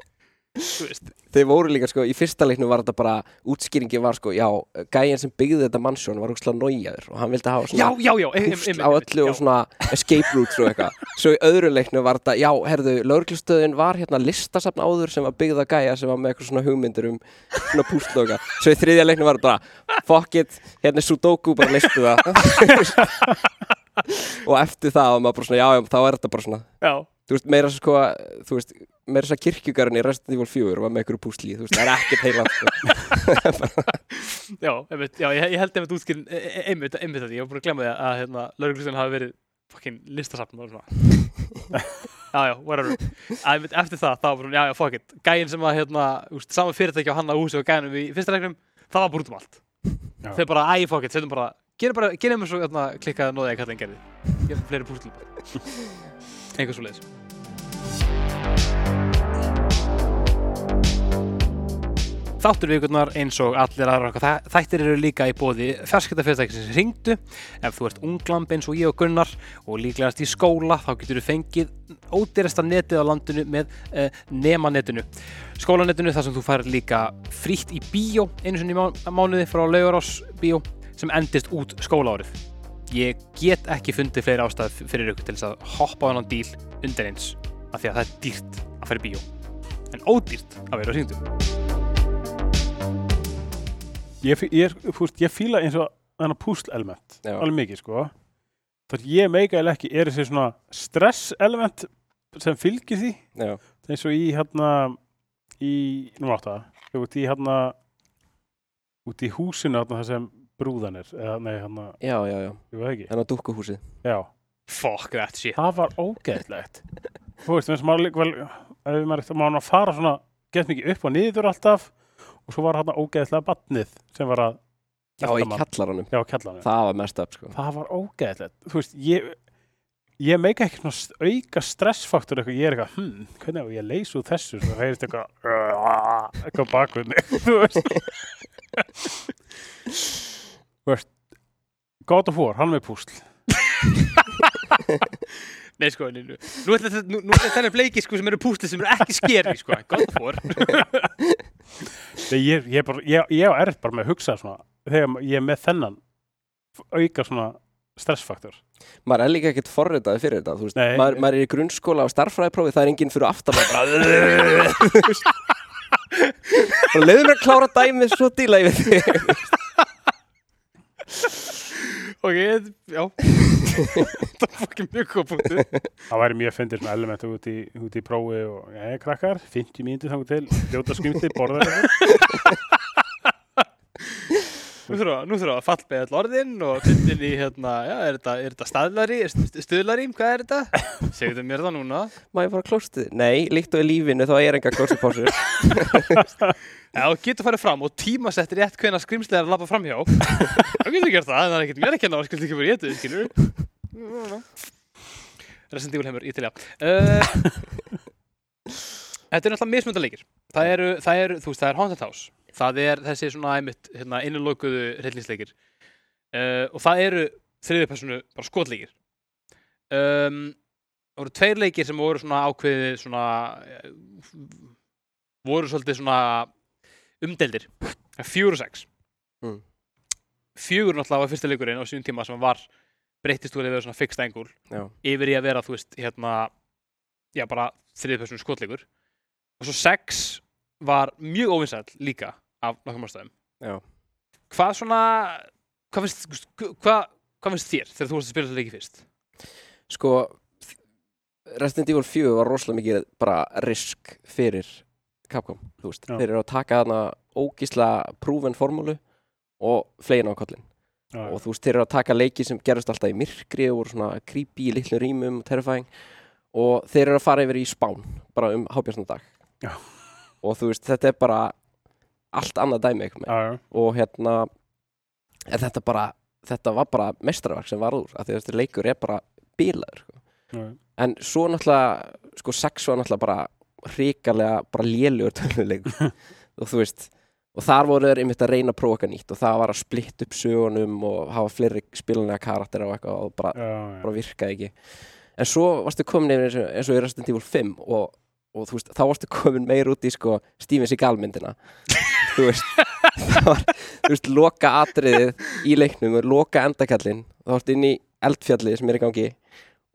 C: Þeir voru líka sko, í fyrsta leiknum var þetta bara útskýringi var sko, já, gæjan sem byggði þetta mannsjón var úrslega nójaður og hann vildi hafa
A: já,
C: svona
A: já, já
C: púsl
A: ein-
C: á öllu
A: já.
C: og svona escape routes og eitthvað. Svo í öðru leiknum var þetta, já, herðu, lauruglustöðin var hérna listasafn áður sem var byggða gæja sem var með eitthvað svona hugmyndir um svona púsl og eitthvað. Svo í þriðja leiknum var þetta bara, fuck it, hérna er Sudoku, bara listu það. Og eftir það var maður bara svona, já, já, þá er þetta bara svona
A: já,
C: þú veist, meira sko, þú veist, meira svo kirkjugarinn í Resident Evil 4 var með einhverju púsli, þú veist, það er ekkert heila sko.
A: já, einmitt, já, ég, ég held einmitt útskýrin e- e- einmitt, einmitt þetta, ég var búin að glemma því að hérna, lauruglustin hafi verið fucking listasafn og svona. Já, já, whatever. Að, einmitt, eftir það, þá var bara, já, já, fuck it. Gæinn sem að, hérna, úst, saman fyrirtæki á hann á húsi og gæinum í fyrsta leiknum, það var bara út um allt.
B: Já.
A: þeir bara, æ, fuck it, setjum bara gerum bara, gerum við svo, hérna, klikkaði nóðið að kallin gerði. Gerum fleiri púsli. Bara einhvers Þáttur vikunar eins og allir aðra þættir eru líka í bóði ferskiptafyrirtækisins ringdu ef þú ert unglamb eins og ég og Gunnar og líklegast í skóla þá getur þú fengið ódýrasta netið á landinu með uh, nemanetinu. Skólanetinu þar sem þú fær líka frítt í bíó einu sinni mánuði frá laugarás bíó sem endist út skólaárið. Ég get ekki fundið fleiri ástæð fyrir ykkur til þess að hoppa á þennan díl undir eins af því að það er dýrt að fara í bíó. En ódýrt að vera á síndum
B: Ég, ég, veist, ég fíla eins og þennan púsl element
C: Já.
B: alveg mikið sko. Þannig ég meika eða ekki er þessi svona stress element sem fylgir því?
C: Já,
B: eins og í hérna í, nú átt það út í hérna út í húsinu hérna það sem brúðan er eða nei hérna,
C: já, já, já,
B: ég veit ekki.
C: Þannig að dúkkuhúsið.
B: Já,
A: fuck that shit.
B: Það var ógeðlegt þú veist, eins og maður líka vel ef maður maður var að fara svona gett mikið upp og niður alltaf og svo var hérna ógeðslega batnið sem var að
C: Já, í kjallaranum,
B: já, kjallanum
C: það var mest upp sko.
B: Það var ógeðlegt þú veist, ég ég meika ekki svona auka stressfaktor eitthvað, ég er eitthvað, hm, hvernig á ég að leysa úr þessu, svo heyrist eitthvað eitthvað mig. Þú veist. Þú veist God of War, hann með púsl.
A: Nei sko, nú, nú, er þetta- nú, er þetta bleiki sko sem eru púsli sem eru ekki skeri sko, gott fór
B: Nei, ég, ég, bara, ég, ég erft bara með að hugsa svona þegar ég er með þennan auka svona stressfaktor.
C: Maður er líka ekkert forritaði fyrir þetta, veist. Maður, maður er í grunnskóla á starffræðiprófi, það er enginn fyrir aftan. Og leiður mér að klára dæmið svo díla yfir því
A: Ok, já. Það er fucking mjög góð punktu
B: það væri mjög fyndir svona element út í, út í prófi og, já, krakkar, 50 mínútur þangur til ljóta skrimti, borða þetta
A: Nú nú þurfa að fallbeða all orðin og tundin í hérna, já, er þetta, er þetta staðlari, st- stuðlarím, hvað er þetta? Segðu mér það núna.
C: Má ég fara að klóstið? Nei, líkt og í lífinu þá er enga klóstipásur
A: Já, getur farið fram og tímasettir rétt hvenær skrimslega er að labba framhjá þá getur þú gert það, en það er ekkert mér að kenna að skrimslega ekki verið í þetta, skilur Resident Evil heimur, ég uh, Þetta er náttúrulega mismönda leikir. Það eru, það eru, þú veist, það er Haunted House það er þessi svona einmitt hérna, innulókuðu hryllingsleikir. Uh, og það eru þriðju personu bara skotleikir. Um, það voru tveir leikir sem voru svona ákveðið svona eh, voru svolítið svona umdeldir fjögur og sex.
C: Mm.
A: fjögur náttúrulega var fyrsta leikurinn á síðan tíma sem var breyttist úr að vera svona fixed angle
C: Já.
A: yfir í að vera, þú veist, hérna já, bara þriðpersonu skotleikur. Og svo sex var mjög óvinsæll líka af nokkrum ástæðum
C: Já.
A: hvað svona hvað finnst, hvað, hvað finnst þér þegar þú varst að spila þetta leiki fyrst
C: Sko, Resident Evil 4 var rosalega mikið bara risk fyrir Capcom, þú veist.
B: Já.
C: Þeir eru að taka þarna ógísla prúven formúlu og flegin á kollin.
B: Já,
C: Og þú veist, þeir eru að taka leiki sem gerast alltaf í myrkri og voru svona creepy í litlum rýmum, terrifying. Og þeir eru að fara yfir í spán, bara um hábjörnsna dag.
B: Já.
C: Og þú veist, þetta er bara allt annað dæmi. Og hérna, þetta bara, þetta var bara mestrarverk sem var úr. Af því að þessi leikur er bara bílaður, sko. En svo náttúrulega, sko, sex var náttúrulega bara hrikalega bara lélugur töluleikur og þú veist, og þar voru þeir einmitt að reyna að prófa eitthvað nýtt og það var að splitta upp sögunum og hafa fleiri spilanlega karaktera og eitthvað og bara,
B: já, já.
C: bara virkaði ekki. En svo varstu komin yfir eins og, eins og í Resident Evil 5 og, og þú veist, þá varstu komin meir út í sko Steven Seagal myndina. þú veist, það var, þú veist, loka atriðið í leiknum og loka endakallin, þá varstu inn í eldfjallið sem er í gangi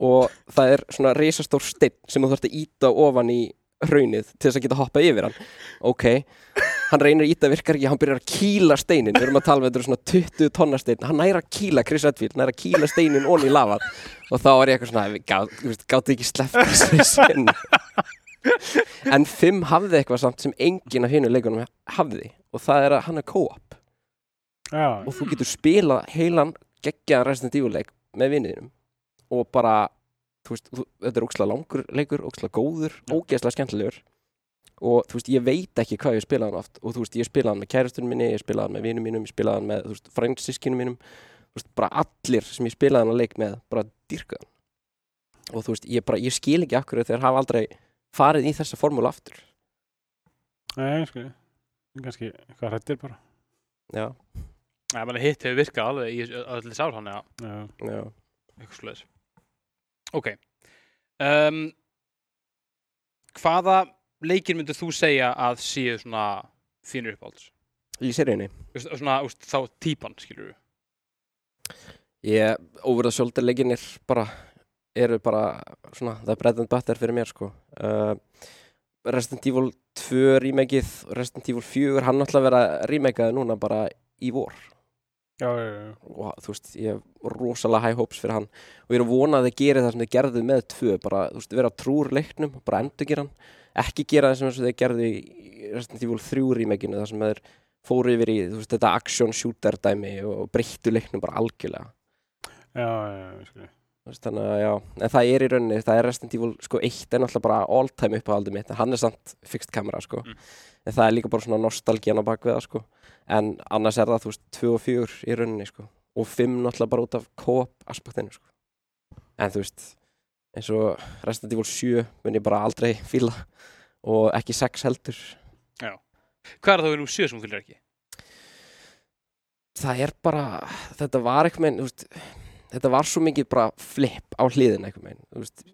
C: og það er svona risastór steinn sem þú þarfst að íta ofan í hraunið til þess að geta hoppað yfir hann. Ok, hann reynir að íta virkar ekki hann byrjar að kýla steinin, við erum að tala með þetta er svona 20 tonna stein, hann næra að kýla Chris Redfield, næra að kýla steinin onni í lafað og þá var ég eitthvað svona gáttu ekki sleppt þessari sen en 5 hafði eitthvað samt sem enginn af hinu leikunum hafði og það er að hann er co-op.
B: Já.
C: og þú getur spilað heilan geggjaðan Resident Evil leik með vinniðinum og bara þú veist, þú, þetta er ókslega langur leikur ókslega góður, ógeðslega skemmtilegur. Og þú veist, ég veit ekki hvað ég spilaði hann oft. Og þú veist, ég spilaði hann með kærastunum minni ég spilaði hann með vinum mínum, ég spilaði hann með þú veist, frændsískinum mínum, þú veist, bara allir sem ég spilaði hann að leik með, bara dyrkaðan og þú veist, ég bara, ég skil ekki akkur þegar hafa aldrei farið í þessa formúlu aftur?
B: Nei, sko, kannski eitthvað hrættir bara.
C: já,
A: menn hitt hefur virkað alveg í allir sár hann, já,
B: Já,
C: já,
A: eitthvað sluðis Ok. Um, Hvaða leikir myndir þú segja að séu svona þínur uppáhalds?
C: í seríunni?
A: Þú Svona, úst, þá típan, skilur við
C: Ég, over the shoulder leikinir bara, eru bara svona, það er bread and butter fyrir mér sko. Uh, Resident Evil 2 remakeið og Resident Evil 4, hann náttúrulega vera remakeaði núna bara í vor.
B: Já, já, já.
C: og þú veist, ég hef rosalega high hopes fyrir hann. Og ég er að vona að þið gerir það sem þið gerðu með 2, bara, þú veist, vera trúr leiknum, bara endur gera hann. Ekki gera það sem þið gerðu í Resident Evil 3 remakeinu, það sem þeir fóru yfir í, þú veist, þetta action shooter dæmi og breyttu leiknum bara algjörlega.
B: Já, já, já.
C: Þú veist, þannig að já, en það er í rauninni, það er Resident Evil, sko, eitt er náttúrulega bara all time uppáhaldið mitt, hann er samt fixed kamera, sko,
A: Mm.
C: en það er líka bara svona nostalgían á bakvið það, sko, en annars er það, þú veist, 2 og 4 í rauninni, sko, og 5 náttúrulega bara út af co-op aspektinu, sko, en þú veist, eins og Resident Evil 7 mun ég bara aldrei fíla. Og ekki 6 heldur,
A: Hvað er það við nú sjö sem þú fylgir ekki?
C: það er bara, þetta var eitthvað þú veist, þetta var svo mikið bara flip á hliðin eitthvað meginn, þú veist,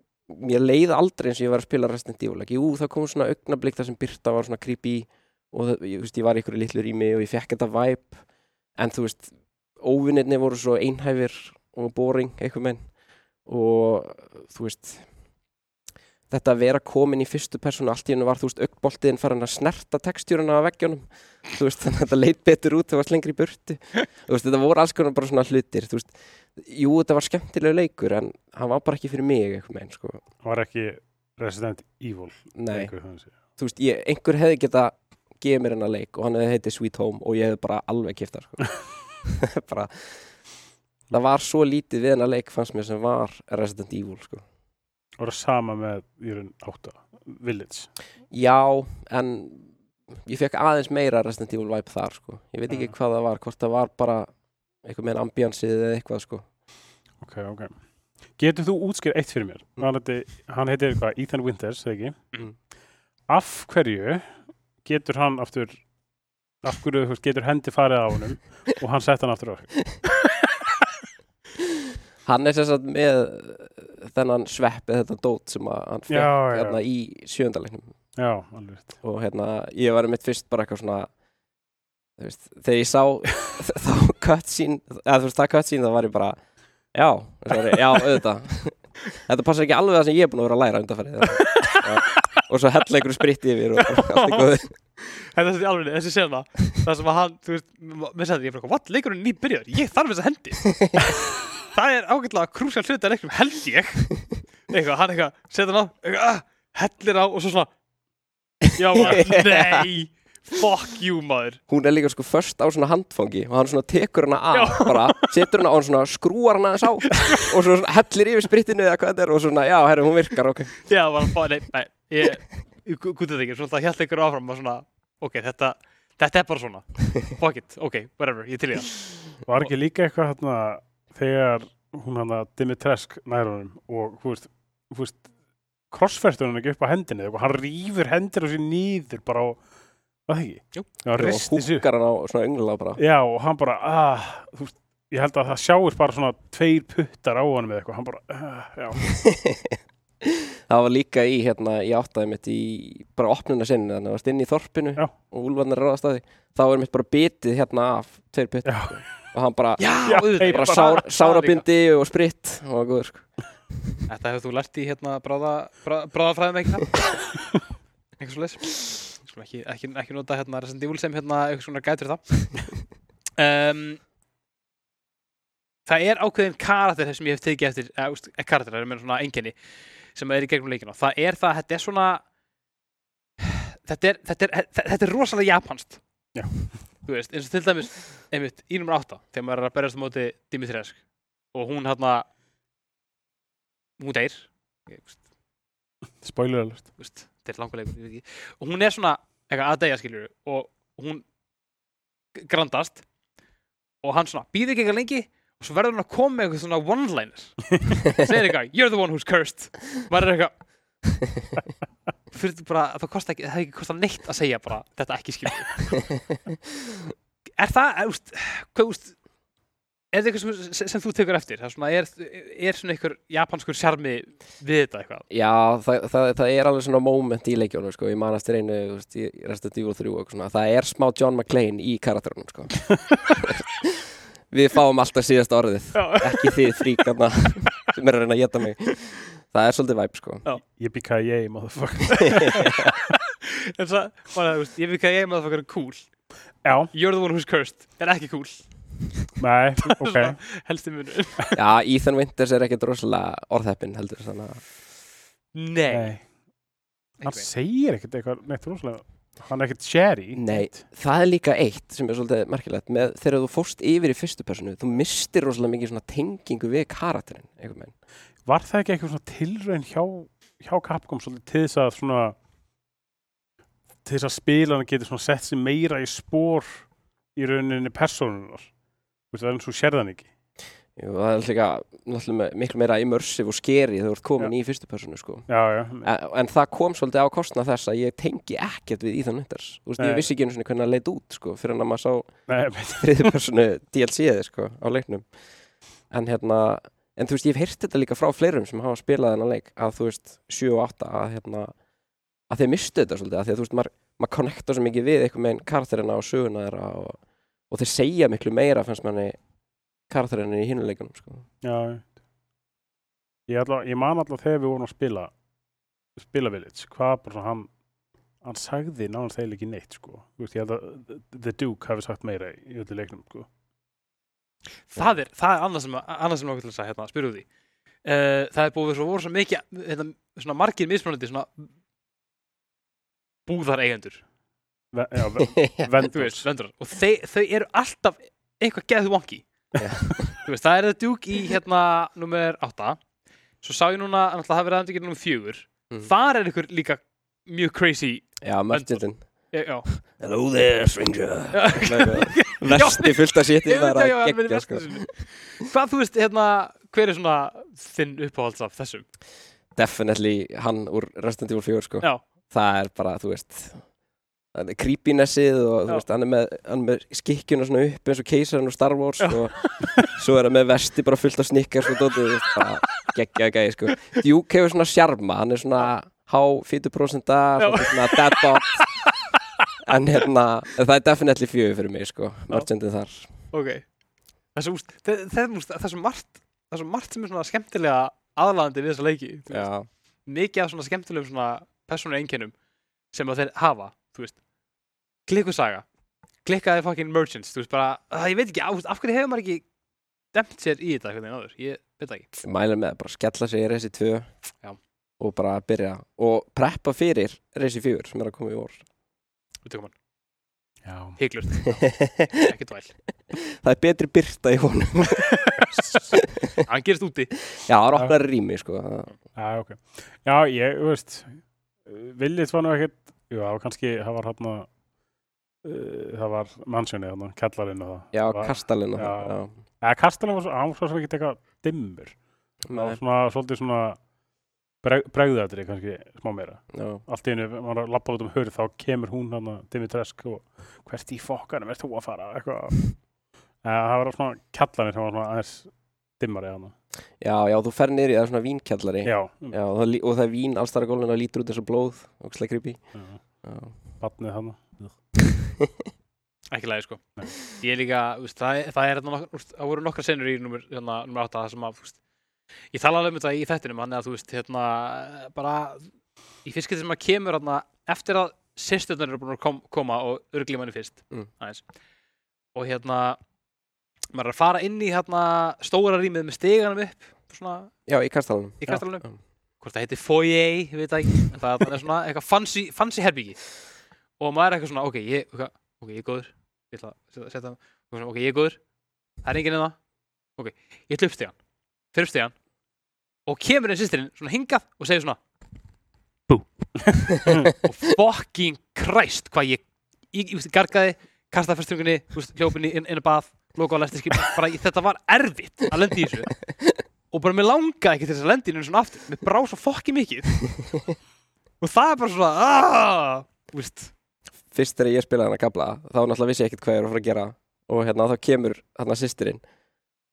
C: mér leið aldrei eins og ég var að spila Resident Evil, ekki, jú, það kom svona augnablík þar sem Birta var svona creepy og það, ég, veist, ég var í ykkur litlu rými og ég fekk þetta vibe, en þú veist, óvinnirni voru svo einhæfir og boring eitthvað meginn og þú veist, þetta að vera komin í fyrstu persónu allt í hennu var, þú veist, augnboltiðin farin að snerta textjúruna á veggjónum þú veist, þannig að þetta leit betur út þegar það var lengri í burtu. Þú veist, þetta voru alls konar bara svona hlutir þú veist, jú, þetta var skemmtilegu leikur en hann var bara ekki fyrir mig eitthvað meginn, sko,
B: Var ekki Resident Evil.
C: nei,
B: leikur,
C: þú veist, ég, einhver hefði geta gefið mér hennar leik og hann hefði heitið Sweet Home og ég hefði bara alveg kipta, sko bara það var svo lítið við hennar leik fannst mér sem var Resident Evil, sko
B: Var það sama með raun átta. Village.
C: já, en ég fekk aðeins meira Resident Evil vibe þar, sko ég veit ekki
B: Já.
C: hvað það var, hvort það var bara eitthvað með ambiansið eða eitthvað, sko
B: Ok, ok. Getur þú útskýr eitt fyrir mér? Hann, heiti, hann heitir eitthvað Ethan Winters, eða ekki?
C: Mm.
B: Af hverju getur hann aftur af hverju getur hendi farið á honum og hann sett hann aftur á?
C: Hann er sagt með þennan svepp eða þetta dót sem hann fekk
B: Já, já.
C: hérna í sjöndalegnum
B: Já,
C: og hérna ég var mitt fyrst bara eitthvað svona veist, þegar ég sá þá cutscene, eða þú veist það cutscene þá var ég bara, já, sorry, já, auðvitað. Þetta passar ekki alveg það sem ég er búin að vera að læra undanfærið og svo hella einhverju spritti yfir og allt er góð
A: Þetta er alveg, þessi sena Það sem að hann, þú veist, mér sagði ég bara What, leikurinn er nýbyrjar, ég þarf þess að hendi. Það er ágætlega krúsjál hluti að leiknum held ég. Eitthvað, hann eitthvað, setja hann á eitthvað, ah, Hellir á og svo svona Já, nei Fuck you, maður.
C: Hún er líka sko först á svona handfangi og hann svona tekur hana af bara, setur hana á og svona skrúar hana þess á og svo svona hellir yfir sprittinu eða hvað þetta er og svona, já, herru, hún virkar, ok.
A: Já, bara, nei, nei Ég, ég gútið það ekki, svona það held ykkur áfram og svona, ok, þetta Þetta er bara svona, fuck it, ok, whatever, ég til í það.
B: Var ekki líka eitthvað hérna þegar hún hann að Dimitresk nær honum og þú veist, þú veist hann ekki upp á eitthvað, hann rýfur hendir á sér nýður bara á, það ekki?
A: Jú.
B: Hann
C: og
B: risti sig upp.
C: húkar hann á svona öngla bara
B: Já, og hann bara, ah, þú veist, ég held að það sjáist bara svona tveir puttar á honum eða eitthvað, hann bara, ah, já,
C: það var líka í hérna, ég áttaði mitt í bara opnuna sinni, þannig að það varst inn í þorpinu
B: Já.
C: og úlfarnir ráðast að því þá er mitt bara bitið hérna af tveir putt
B: Já.
C: og hann bara,
A: Já,
B: Já,
A: auðvitað,
B: hey,
C: bara
A: bara
C: sár,
A: það
C: sárabindi og spritt og var góður sko
A: Þetta hefur þú lært í hérna bráða, bráða, Skulum ekki, ekki, ekki nota hérna Resident Evil sem hérna eitthvað svona gætur það. um, það er ákveðin karakter sem ég hef tekið eftir, eða úst, karakter, það er með svona enginni sem er í gegnum leikina. Það er það, þetta er svona, þetta er, þetta er, þetta er rosalega japanst.
B: Já.
A: Þú veist, eins og til dæmis, einmitt, í nummer 8, þegar maður er að berjast á móti Dimitresk og hún hérna, hún deyr,
B: spoiler alert.
A: þetta er langur leikur, ég veit ekki og hún er svona eitthvað að deyja skiljur og hún grandast og hann svona býður ekki eitthvað lengi. Og svo verður hann að koma með eitthvað svona one-liner segir eitthvað, you're the one who's cursed. Er eitthvað fyrir bara, það kosti ekki, það hefði ekki kostað neitt að segja bara, þetta ekki skiljur er það, er, úst, hvað, úst er þetta eitthvað sem, sem, þú tekur eftir? Það er svona, er, er svona einhver japanskur sjarmi við þetta eitthvað?
C: Já, það, það, það er alveg svona moment í leikjónu sko, ég man eftir einu þú veist, í Evil 3 og eitthvað svona, það er smá John McClane í karakterunum sko. Við fáum alltaf síðasta orðið.
A: Já.
C: ekki þið fríkarna sem er að reyna að geta mig. Það er svolítið væp sko.
B: Yippee-ki-yay, motherfucker.
A: en svo, ég veit hvað ég með það fyrir cool.
B: Já,
A: you're the one who's cursed, en ekki cool
B: nei, ok.
A: Svona helsti munur
C: Já, Ethan Winters er ekkert rosalega orðheppin heldur að
A: nei,
B: Nei. Hann segir ekkert eitthvað neitt rosalega. Hann er ekkert sherry.
C: Nei, það er líka eitt sem er svolítið merkilegt með þegar þú fórst yfir í fyrstu personu þú mistir rosalega mikið svona tengingu við karakterinn
B: Var það ekki eitthvað svona tilraun hjá, hjá Capcom svolítið til þess að svona til þess að spilarna getur svona sett sér meira í spór í rauninni persónunar Þú veist, það er eins og sérðan ekki.
C: Jú, það er líka miklu meira immersive og skeri þegar þú ert komin í fyrstu personu sko.
B: Já, já,
C: en, en það kom svolítið á kostnað þess að ég tengi ekkert við Ethan Winters. Þú veist,
B: Nei.
C: ég vissi ekki einu svona hvernig það leit út sko, fyrir að maður sá þriði personu DLC-ið sko, á leiknum. En hérna en þú veist, ég hef heyrt þetta líka frá fleirum sem hafa spilað þennan leik að þú veist, 7 og 8 að hérna, að þeir mistu þetta svolítið að því að þú veist, maður, maður connecta svo mikið við eitthvað með karakterina og söguna þeirra og, og þeir segja miklu meira fannst manni karakterina í hinuleikunum sko.
B: já ég- ég, ætla, ég man alltaf þegar við vorum að spila spila Village, hvað bara svona hann hann sagði nánast þegar ekki neitt sko. Þú veist, ég held að The Duke hafi sagt meira í öllu leiknum sko.
A: það er, það er annað sem, annað sem til þess að hérna, spyrja út í uh, það er búið svo, voru svo mikið hérna, svona margir mismunandi svona búðar eigendur
B: já, ve
A: þú
B: vendors
A: veist, vendur og þau, þau eru alltaf eitthvað geðu veist, það er það djúk í hérna nummer 8 svo sá ég núna, náttúrulega það verið aðeins nummer 4
C: Mhm.
A: þar er ykkur líka mjög crazy
C: Já,
A: já.
C: Hello there, stranger. Vesti fullt séti
A: Ég
C: það er að gegja sko.
A: Hvað þú veist, hérna, hver er svona þinn uppáhalds af þessum?
C: definitely hann úr Resident Evil 4 sko. Það er bara, þú veist creepinessið og
A: Já.
C: þú veist, hann er með, hann er með skikkjuna svona upp eins og keisarinn og Star Wars og svo er hann með vesti bara fullt af snikkar sko, dótið, þú veist, bara geggja gæði sko Duke hefur svona sjarma, hann er svona há 40%
A: Já.
C: svona dead bot en hérna, það er definitely fjögur fyrir mig sko, merchandið þar
A: Ok. Það, er svo margt, það er svo margt sem er svona skemmtilega aðlaðandi við þessa leiki.
C: Já,
A: Mikið af svona skemmtilegum svona persónu einkennum sem að þeir hafa, þú veist. Klikkusaga. Klikkaði fucking merchants, þú veist bara, að, ég veit ekki, á, af hverju hefur maður ekki demt sér í þetta hvernig áður? Ég veit það ekki.
C: mælir með, bara skella sig í Resi 2
A: Já.
C: og bara byrja og preppa fyrir Resi 4 sem er að koma í vor
A: Við tökum hann. Hygglust,
C: það
A: ekki dvæl.
C: er betri byrta í honum
A: Hann gerist úti.
C: já, það er opnar rými sko það-
B: Já, ok. Já, ég, þú veist, viljið var nú ekkert, jú, það var kannski, það var hérna, uh, það var mannsjónið hérna, kallarinn og það.
C: já, kastalinn og
B: Já.
C: það já.
B: Ja, kastalinn var svo, hann var svo sem ekkert eitthvað dimmur. Það var svona, svolítið svona breg, bregðaðri kannski smá meira.
C: já.
B: Allt í einu, maður er að labba út um hurð, þá kemur hún hann að Dimitresk og hvert í fokkanum ert þú að fara, eitthvað. Það var svona kallarinn sem var svona aðeins dimmari hann.
C: já, já, þú fer niður í það er svona vínkjallari
B: Já,
C: Já, og, það, og það er vín allstar að gólfinu og lítur út eins og blóð og
B: já,
C: já.
B: batnið hann.
A: Ekki lægi, sko.
B: Nei.
A: Ég er líka, þú veist, það, það er, þarna nokk- úst, það voru nokkra senur í nummer, hérna, nummer 8 það sem að, þú veist, ég tala alveg um þetta í þettinum, hann er að, þú veist, hérna, bara, í fiskið sem að kemur, hérna, eftir að sýsturnar eru búin að kom, koma og örgli manni fyrst,
C: Mm.
A: og hérna, maður er að fara inn í, hérna, stóra rýmið með steganum upp, svona,
C: já, í kastalunum.
A: í kastalunum,
C: Já.
A: hvort það heitir foyer, ég veit það ekki, en það er svona eitthvað fancy, fancy herbyggi og maður er eitthvað svona, ok, ég, ok, ég er góður. Ég ætla að setja- svona, ok, ég er góður. Það er enginn en það, ok, ég ætla upp stegan fyrir upp stegan og kemur einn sýstirinn svona hingað og segir svona bú. Og fucking Christ hvað ég, ég, ég veist, gargaði kastaði fyrstungunni, hljópinni inn, inn að bað loka á læstiskim, bara þetta var erfitt að lenda í þessu. Og bara mér langaði ekki til þess að lenda í hennu svona aftur. Mér brá svo fokki mikið. Og það er bara svona aaaah, veist.
C: Fyrst þegar ég spilaði hana gabla þá náttúrulega vissi ég ekkert hvað ég er að fara að gera. Og hérna þá kemur hérna sýstirinn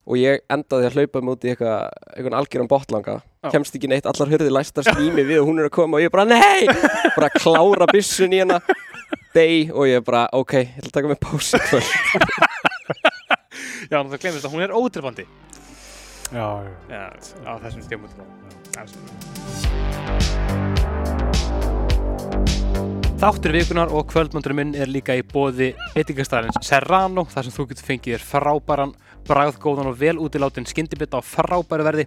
C: og ég endaði að hlaupa múti eitthvað eitthvað algjöran botlanga
A: Já.
C: kemst ekki neitt, allar hurði læstar slími við og hún er að koma og ég bara nei! Bara klára byssun í hana. Deg og ég bara ok, ég ætla að taka mig pási
A: já, það glemist að hún er ótrefandi
B: Já, já.
A: já, á þessum stjórnmundum Þáttur vikunar og kvöldmöndurum minn er líka í bóði veitingastæðarins Serrano þar sem þú getur fengið þér frábæran, bragðgóðan og vel útiláttinn skyndibita á frábæru verði.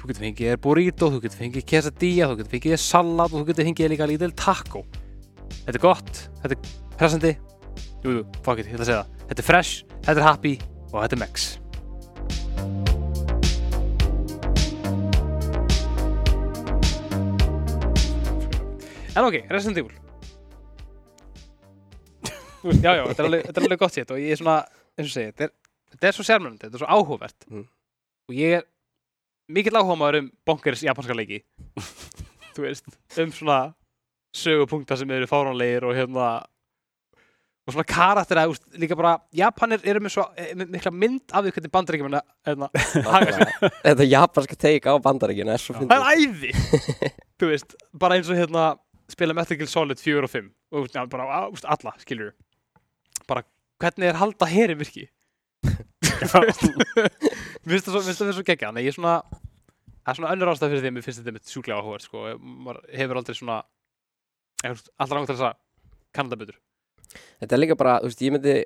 A: Þú getur fengið þér burrito, þú getur fengið quesadilla, þú getur fengið þér salat og þú getur fengið þér líka lítil taco. Þetta er gott, þetta er pressandi, jú, jú, fuck it, ég ætla að segja það. Þetta er fresh, þetta er happy og þetta er mex. En ok, Resident Evil veist, Já, þetta er alveg, þetta er alveg gott sétt og ég er svona, eins og segi, þetta er, þetta er svo sérmjöndi, þetta er svo áhugavert
C: Mm.
A: og ég er mikill áhugaður um bonkers japanska leiki þú veist, um svona sögupunktar sem eru fáránlegir og hérna og svona karaktera, þú veist, líka bara Japanir eru með svo eh, með mikla mynd af því hvernig bandaríkjum hérna,
C: þetta japanska teik á bandaríkinu er svo
A: Það
C: fyndið.
A: er æði. Þú veist, bara eins og hérna spila Metal Gear Solid 4 og 5 og já, bara, veist, alla, skilur bara, hvernig er halda heri virki? Mér finnst það það vera svo geggja Þannig að ég er svona það er svona önnur ástæð fyrir því að mér finnst þetta mitt sjúklega áhugað sko, maður hefur aldrei svona alltaf langt til þess að kanna þetta betur
C: Þetta er líka bara, þú veist, ég myndi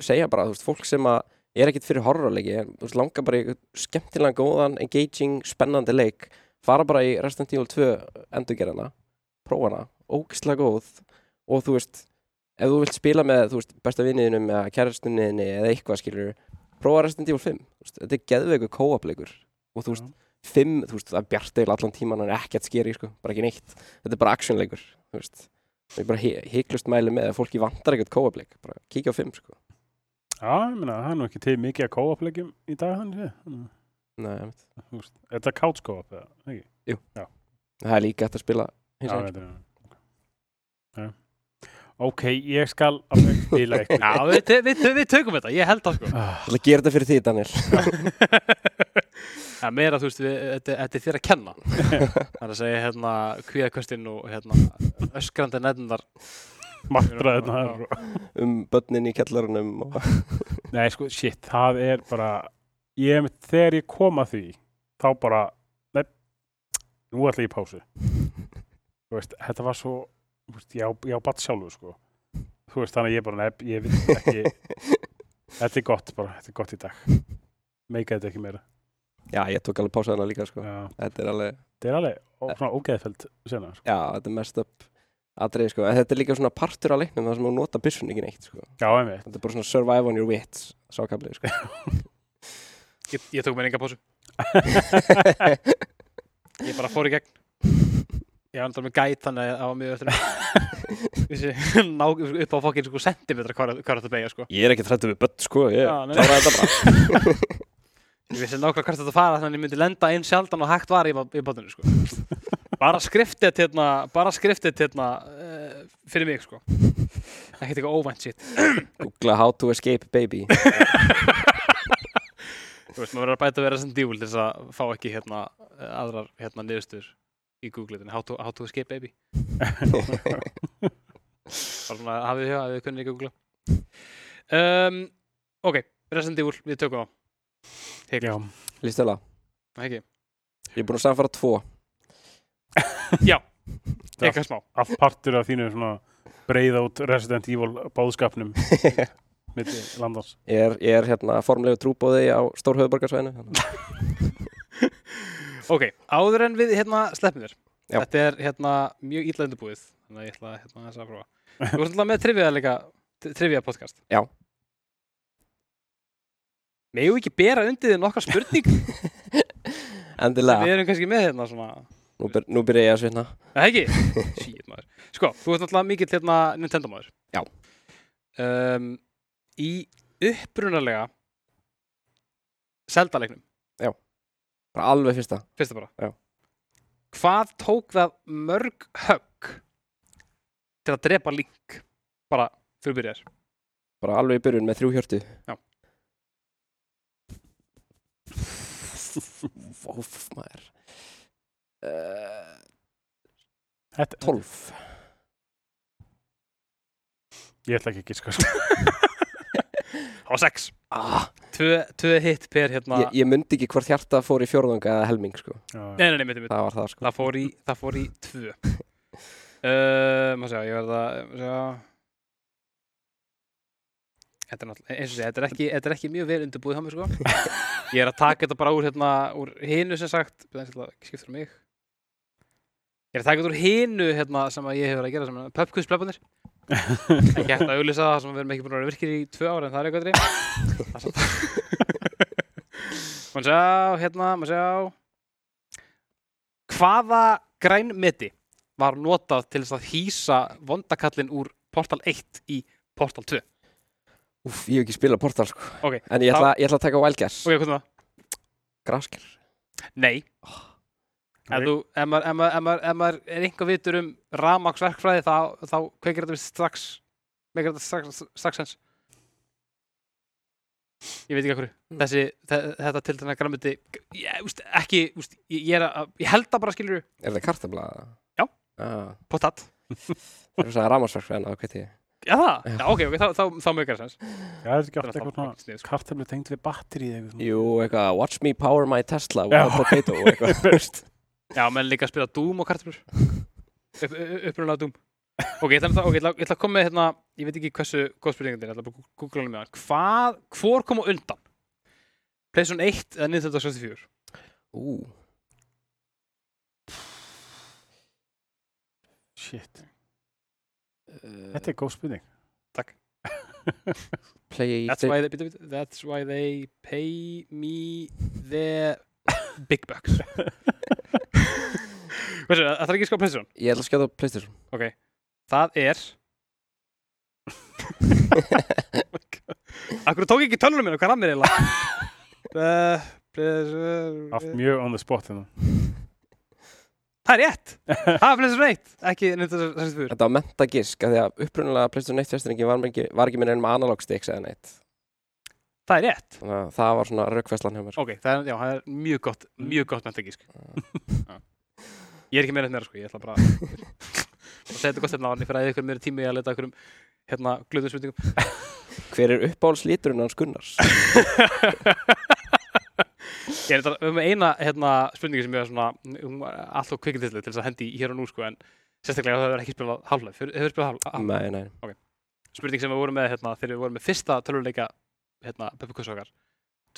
C: segja bara, þú veist, fólk sem að er ekkit fyrir horrorleiki, en þú veist, langar bara í skemmtilega góðan, engaging, spennandi leik, fara bara í Resident Evil 2 endurgerðana, prófa hana, ógislega góð. Og þú veist, ef þú vilt spila með, þú veist, besta vinniðinum eða kærastunniðinni eða eitthvað, skilur prófa Resident Evil 5, þú veist, þetta er geðveiku kóapleikur og þú veist,
B: Já.
C: 5, þú veist, það er bjarteil allan tíman en ekkert skeri, sko, bara ekki neitt. Þetta er bara actionleikur, þú veist ég bara hiklaust mæli með að fólki vantar ekkert kóapleik, bara kíkja á 5 sko.
B: Já, ég meina, það er nú ekki til mikið að kóaplegjum í dag séð. Þannig-
C: Nei.
B: Þú veist, Er þetta couch co-op eða? Ekki?
C: það er líka eftir að spila hins
B: Já, er okay. ok, ég skal alveg spila eitthvað
A: Já, við, við, við, við tökum þetta, ég held það sko.
C: Það gera þetta fyrir því, Daniel
A: Er meira, þú veist, við, þetta, þetta er þér að kenna. Það er að segja, hérna, kvíðakvöstin og, hérna, öskrandi nefndar.
B: Martra þetta
C: um börnin í kjallarunum og...
B: Nei, sko, shit, það er bara ég, þegar ég kom að því þá bara nei, nú ætla ég í pásu. Þú veist, þetta var svo þú veist, ég á, á batt sjálfu sko. Þú veist, þannig að ég bara, nefn, ég vil ekki. Þetta er gott bara, þetta er gott í dag. Meika þetta ekki meira
C: Já, ég tók alveg pásaðina líka, sko. Þetta er alveg,
B: þetta er alveg ó, svona ógeðfæld sena, sko.
C: já, þetta er mest upp atrið, sko. Þetta er líka svona partur af leiknum þar sem þú nota byssun ekki neitt, sko.
B: Já, einmitt.
C: Þetta er bara svona survive on your wits Sákablið, sko.
A: Ég, ég tók mér enga pásu. Ég bara fór í gegn. Ég var náttúrulega með gæt, þannig að það var mjög eftir Vissi, ná upp á fokkin sko sentimetra hvað er þetta að beigja sko.
C: Ég er ekki þrættu við börn, sko. Ég kláraði þetta bara
A: Ég vissi nákvæmlega hvert þetta fara þannig að ég myndi lenda einn sjaldan og hægt var í, í bátinu sko. Bara skriftið hérna, bara skriftið hérna uh, fyrir mig sko. Ekkert eitthvað óvænt sitt.
C: Googla how to escape baby
A: Þú veist, maður verður að bæta að vera sem djúl til þess að fá ekki hérna aðrar hérna niðurstur í Google-itinni. How, to- how to escape baby. Bara svona hafið þið hjá að þið kunnið ekki að googla. Um, ok, Resident Evil, við tökum á.
C: Að
A: ekki?
C: Ég er búin að samfara tvo
A: Já, eitthvað smá.
B: allt partur af þínu svona breiða út Resident Evil báðskapnum milli landans
C: Ég er, ég er hérna formlegu trúbóði á stórhauðborgarsvæðinu
A: Ok, áður en við hérna sleppum þér. Þetta er hérna mjög illa undirbúið, þannig að ég ætla hérna þess að prófa. Þú ert alltaf með trivia líka, trivia podcast.
C: Já.
A: Megum við ekki bera undir þið nokkar spurning?
C: Endilega,
A: Við erum kannski með hérna svona,
C: nú, byr, nú byrja ég að svitna
A: Það ekki? Shit maður. Sko, þú ert náttúrulega mikill hérna Nintendo maður.
C: Já.
A: Um, í upprunalega Zelda-leiknum,
C: Bara alveg fyrsta
A: fyrsta bara.
C: Já.
A: Hvað tók það mörg högg til að drepa Link? Bara fyrir byrjar.
C: Bara alveg í byrjun með þrjú hjörtu
A: Já.
C: Vóf, maður uh,
B: Þetta,
C: 12
B: Ég ætla ekki að giska sko.
A: Var sex.
C: ah,
A: Tvö, tvö hitt per hérna.
C: ég, ég myndi ekki hvort hjarta fór í fjórðanga eða helming sko.
B: Já,
A: Nei, nei, nei, mitt, mitt.
C: Það var það sko.
A: Það fór í, það fór í tvö. Uh, maður sjá, ég verða, maður sjá. Þetta er þetta er ekki, þetta er ekki mjög vel undirbúið hjá mér, sko. Ég er að taka þetta bara úr, hérna, úr hinu sem sagt, skiptur um mig. Ég er að taka þetta úr hinu, hérna, sem að ég hefur að gera sem er pubquiz-blöpunir. Ekki hægt að auðlýsa það sem við erum ekki búin að vera virkir í tvö ára, en það er eitthvað drif. Maður sjá, hérna, maður sjá. Hvaða grænmeti var notað til þess að hýsa vondakallin úr Portal 1 í Portal 2?
C: Úf, ég hef ekki spilað Portal sko.
A: Ok,
C: En ég ætla, ég ætla að taka Wild Guess
A: ok, hvað er það?
C: Grasker
A: Nei. Ef, þú, ef, maður, ef, maður, er einhver vitur um rafmaksverkfræði þá, þá kveikir þetta strax kveikir þetta strax, strax sens Ég veit ekki hvað þessi, þe- þetta til þennan græmiti ég, úst, ekki, úst, ég, ég, að, ég held það bara skilur
C: Er það kartabla?
A: Já.
C: ah,
A: potat
C: Það er svona ramarsverk en það hviti ég
A: Já það,
C: Já.
A: ok, ok, þá, þá, þá mjög gera sens
B: Já, það er ekki alltaf eitthvað svona
A: sko.
B: kartablu tengt við batteri eitthvað svona.
C: Jú, eitthvað Watch me power my Tesla a potato og eitthvað.
A: Já, menn líka að spila Doom og kartöflur upp, upprunalega Doom Ok, ég ætla, okay, að koma með hérna ég veit ekki hversu góð spurningin er, ég ætla að googla hann með hann Hvað, hvor kom á undan? PlayStation 1 eða Nintendo 64?
C: Ú,
B: Shit, þetta er góð spurning.
A: Takk. That's why, they, that's why they pay me the big bucks. Hversu, það er ekki sko PlayStation?
C: Ég ætla að skjóta á Playstation.
A: Ok, það er Akkur tók ekki tölunum minn og hvað er að mér eiginlega
B: Allt mjög on the spot hérna.
A: Það er rétt! Það er PlayStation 1, ekki Nintendo 64
C: Þetta var menta gisk að því að upprunalega PlayStation 1 fjastringi var, var ekki minn einum analog sticks eða neitt
A: Það er rétt.
C: Þannig að það var svona rökkfæslan hjá mér.
A: Ok, það er, já, það er mjög gott, mjög gott mentagísk Ég er ekki meira þetta meira sko, ég ætla bara að segja þetta gott hérna á hann, ég fyrir að ykkur meira tími að leta ykkur um hérna glöðum spurningum.
C: Hver er uppáhaldslíturinn hans Gunnars?
A: Ég er þetta, við höfum eina hérna spurningi sem ég er svona, var alltaf kvikindillu til þess að hendi hér og nú sko, en sérstaklega það hefur ekki spilað Half-Life, hefur hefur spilað Half-Life?
C: Nei, nei
A: Spurning sem við vorum með hérna, þegar við vorum með fyrsta töluleika hérna, Peppi Kuss okkar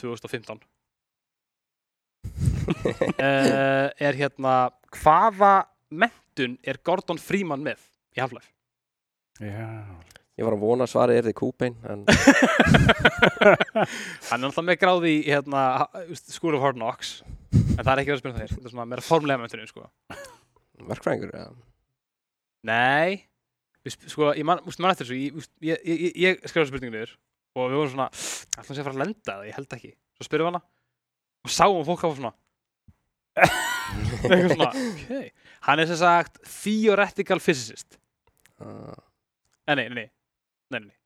A: 2015 uh, er hérna hvaða mentun er Gordon Freeman með í Half-Life?
B: Já.
C: Ég var að vona að svarið er þið kúpein en
A: Hann er alltaf með gráði í hérna, School of Hard Knocks en það er ekki verið að spila þeir, þetta er svona meira formulega mentunin sko.
C: verkfræðingur ja.
A: Nei. Sko, ég man, úst, man eftir þessu ég, ég, ég, ég, skrifa spurningu niður og við vorum svona, alltaf sé að fara að lenda það, ég held ekki. Svo spyrum við hana og sáum að fólk hafa svona eitthvað svona, ok. Hann er sem sagt theoretical physicist.
C: Uh,
A: Eh, nei, nei, nei, nei, nei, nei.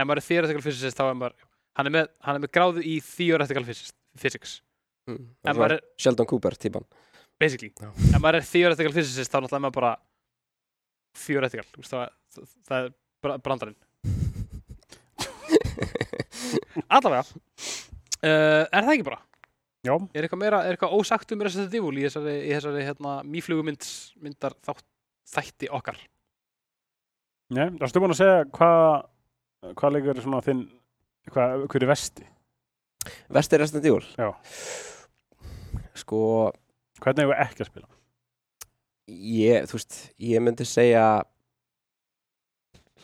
A: ef maður er theoretical physicist þá er maður hann er með, hann er með gráðu í theoretical physics, physics.
C: mm,
A: ef maður er,
C: Sheldon Cooper típan
A: basically
C: Já.
A: ef maður er theoretical physicist þá náttúrulega er maður bara theoretical, þú veist, það, það, það er bra- brandarinn allavega uh, er það ekki bara?
B: Já.
A: Er eitthvað meira, er eitthvað ósagt um Resident Evil í þessari, í þessari hérna, mýflugumynd myndar þátt, þætti okkar?
B: Nei, það erstu búin að segja hvað hvað leikur er svona þinn hvað, hver er vesti?
C: Vesti Resident Evil.
B: Já.
C: Sko,
B: Hvernig hefur ekki að spila?
C: ég, þú veist, ég myndi segja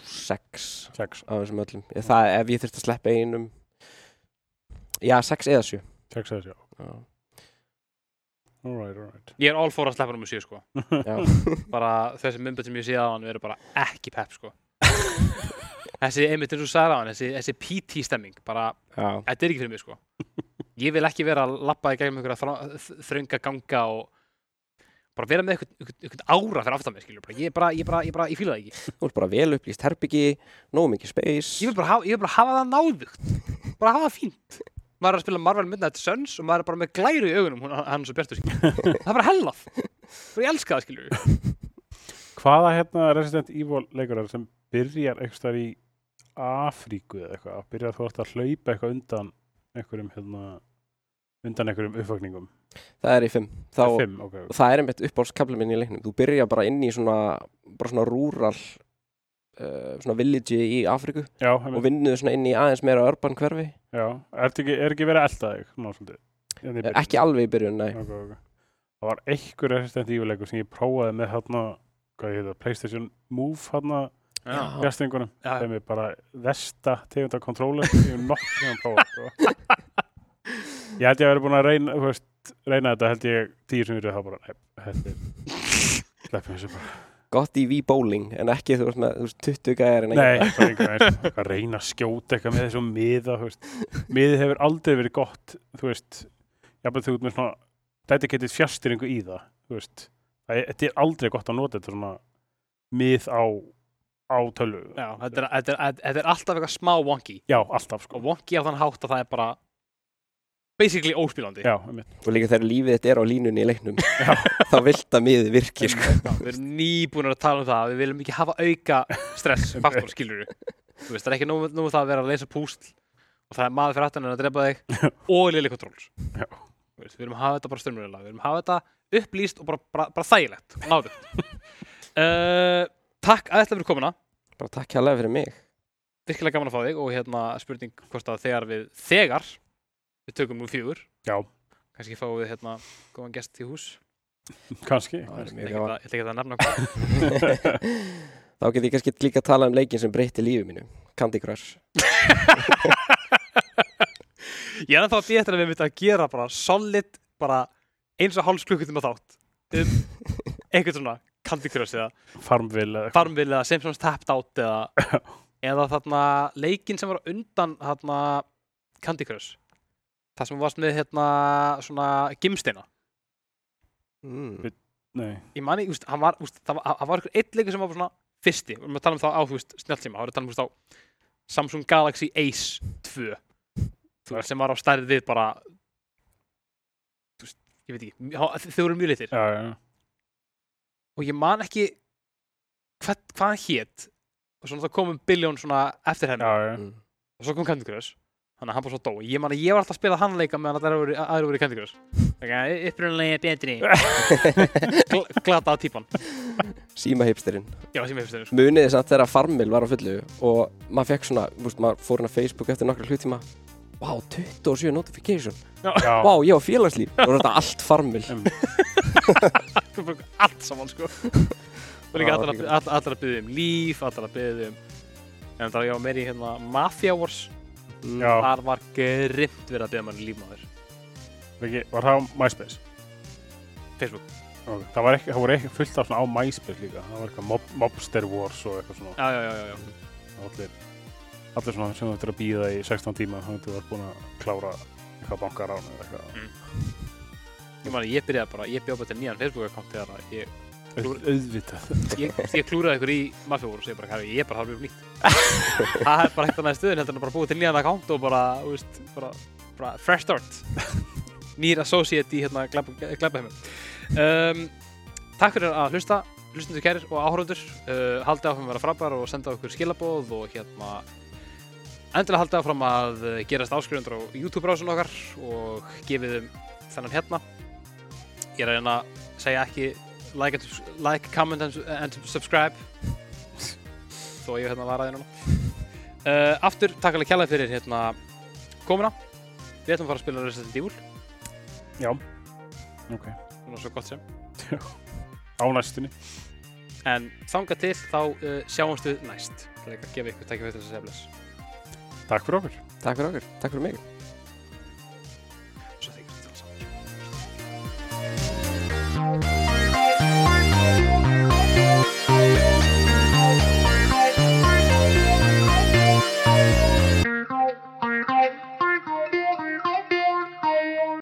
C: sex
B: Sex,
C: af þessum öllum. Ég- Það, ef ég þurfti að sleppa einum. Já, sex eða sjö.
B: Sex eða sjá
C: Já,
B: Alright, alright
A: Ég er all for að sleppa nummer 7 sko.
C: Já.
A: bara þessi myndbönd sem ég sé á hann eru bara ekki pepp sko þessi einmitt eins og sagði á hann þessi, þessi PT stemming bara,
C: já.
A: þetta er ekki fyrir mig sko. Ég vil ekki vera að lappa í gegnum einhverja þrönga ganga og bara vera með einhvern, ára fyrir aftan mig skilur bara. ég bara, ég bara, ég bara, ég fíla það ekki.
C: Þú ert bara vel upplýst herbyggi Nógu mikið space.
A: Ég vil bara hafa, ég vil bara hafa það náðugt bara hafa það fínt. Maður er að spila Marvel Midnight Suns og maður er bara með glæru í augunum hún, hann er svo bjartur skilur. Það er bara hellað. Bara ég elska það skilur
B: Hvaða hérna Resident Evil leikur er sem byrjar eitthvað í Afríku eða eitthvað byrjar þú að hlaupa eitthvað undan einhverjum hérna undan einhverjum uppvakningum
C: Það er í fimm. Þá,
B: Það er fimm, ok,
C: og það er einmitt uppáhaldskabla minn í leiknum. Þú byrja bara inn í svona bara svona rúral uh, svona village í Afríku
B: Já,
C: og vinnuðu svona inn í aðeins meira urban hverfi.
B: Já Er ekki, er ekki verið að elda þig? Ná, svolítið Hérna
C: ekki alveg í byrjun, nei.
B: Ok, ok. Það var einhver Resident Evil leikur sem ég prófaði með hérna hvað ég heita, Playstation Move hérna
C: Já.
B: sem er bara versta tegunda controller sem ég að prófa sko. Ég held ég að vera búin að reyna, þú veist, reyna þetta held ég tíu sem við þá bara, þetta þessu bara.
C: gott í V-bowling en ekki þú veist með þú veist, 20 gæðir en
B: Nei, það er einhvern veginn að reyna að skjóta eitthvað með þessu miða, þú veist. Miðið hefur aldrei verið gott, þú veist, jafnveg þú ert með svona dedicated fjastýringu í það, þú veist. Það þetta er aldrei gott að nota þetta svona mið á, á tölvu.
A: Já, þetta er, þetta, er, þetta er alltaf eitthvað smá wonky.
B: Já, alltaf, sko.
A: og wonky á þann hátt að það er bara basically óspílandi
B: Já, um
C: og líka þegar lífið þitt er á línunni í leiknum þá vilt að miðið virki sko.
A: Við erum nýbúin að tala um það við viljum ekki hafa auka stress faktor, skilur þú veist, það er ekki nóg, nóg það að vera að leysa púsl og það er maður fyrir aftan en að drepa þig og lili kontróls
B: Já.
A: við viljum hafa þetta bara stjórnmjölega við viljum hafa þetta upplýst og bara, bara, bara þægilegt náðu uh, takk að þetta fyrir komuna.
C: Bara takk hérlega fyrir mig.
A: Virkilega gaman að fá þig og hérna spurning hvort að þegar við þegar við tökum nú fjögur.
B: Já.
A: kannski fáum við hérna góðan gest í hús.
B: Kannski.
C: Það er
A: ég ætla ekki að- ég ætla ekki að nefna hvað.
C: Þá get ég kannski líka að tala um leikin sem breytti lífið mínu Candy Crush.
A: Ég er ennþá að eftir að við myndum að gera bara solid, bara eins og hálfs klukkutíma þátt um einhvern svona Candy Crush eða
B: Farmville eða eitthvað.
A: Farmville eða Simpsons Tapped Out eða, eða þarna leikin sem var undan þarna Candy Crush. Það sem varst með hérna svona gimsteina.
C: Mm.
B: Nei,
A: Ég mani, úst, hann var, úst, það var, það var eitthvað eitt leikur sem var svona fyrsti. Við erum að tala um það á, þú veist, snjálfsíma Það var að tala um, þú veist, á Samsung Galaxy Ace 2 þú veist, sem var á stærð við bara Þú veist, ég veit ekki Þau voru mjög litir
B: já, já,
A: og ég man ekki hvað, hvað hann hét. Og svona það komum biljón svona eftir henni.
B: Já, já.
C: Mm.
A: og svo kom Candy Crush. Þannig að hann bara svo dó. Ég man að ég var alltaf að spila hann leika meðan að aðra voru, aðra voru í Candy Crush. Upprunlega betri. Gl glata á típan
C: Síma hipsterinn.
A: Já sem ég finnst
C: Muniði samt þegar Farmil var á fullu og maður fekk svona, þú veist, maður fór hann á Facebook eftir nokkra hlutíma Vá, 27 notification. Vá, ég á félagslíf og þetta allt Farmil
A: allt saman sko og líka
C: Já,
A: allar að,
C: líka.
A: all, allar að byggja um líf allar að byggja um en það var ég var meiri hérna Mafia Wars
C: Mm.
B: Já.
A: þar var grimt verið að byggja mann lífmáður
B: Ekki, var það á MySpace?
A: Facebook
B: Ok, Það var ekki, það voru ekki fullt af svona á MySpace líka Það var eitthvað mob, Mobster Wars og eitthvað svona
A: já já já já, já.
B: Allir, allir svona sem þetta er að býða í 16 tíma þannig að þú var búin að klára eitthvað bankarán eða eitthvað.
A: Ég man að ég byrjaði bara ég bjóð bara til nýjan Facebook account þegar að ég
B: auðvitað.
A: ég, ég klúraði ykkur í Wars og ég bara, "Herri, ég er bara harfið um nýtt það er bara hægt að næða stöðin heldur en að bara búið til nýjan account og bara, þú veist, bara, bara fresh start. Nýr associate í hérna glæpaheimum um, takk fyrir að hlusta hlustundu kærir og áhörundur uh, haldið áfram að vera frábær og senda okkur skilabóð og hérna endilega haldið áfram að uh, gerast áskrifundur á YouTube-brásun okkar og gefið þeim þennan hérna. Ég er að reyna að segja ekki like, and, like comment and, and subscribe. Þó ég hérna var að því núna. Uh, aftur, takk alveg kjærlega fyrir hérna komuna. Við ætlum að fara að spila Resident Evil.
B: Já, ok.
A: Svona svo gott sem.
B: Á næstunni.
A: En þangað til þá uh, sjáumst við næst. Til að gefa ykkur tækja fyrir þess að segja bless
B: Takk fyrir okkur.
C: Takk fyrir okkur, takk fyrir mig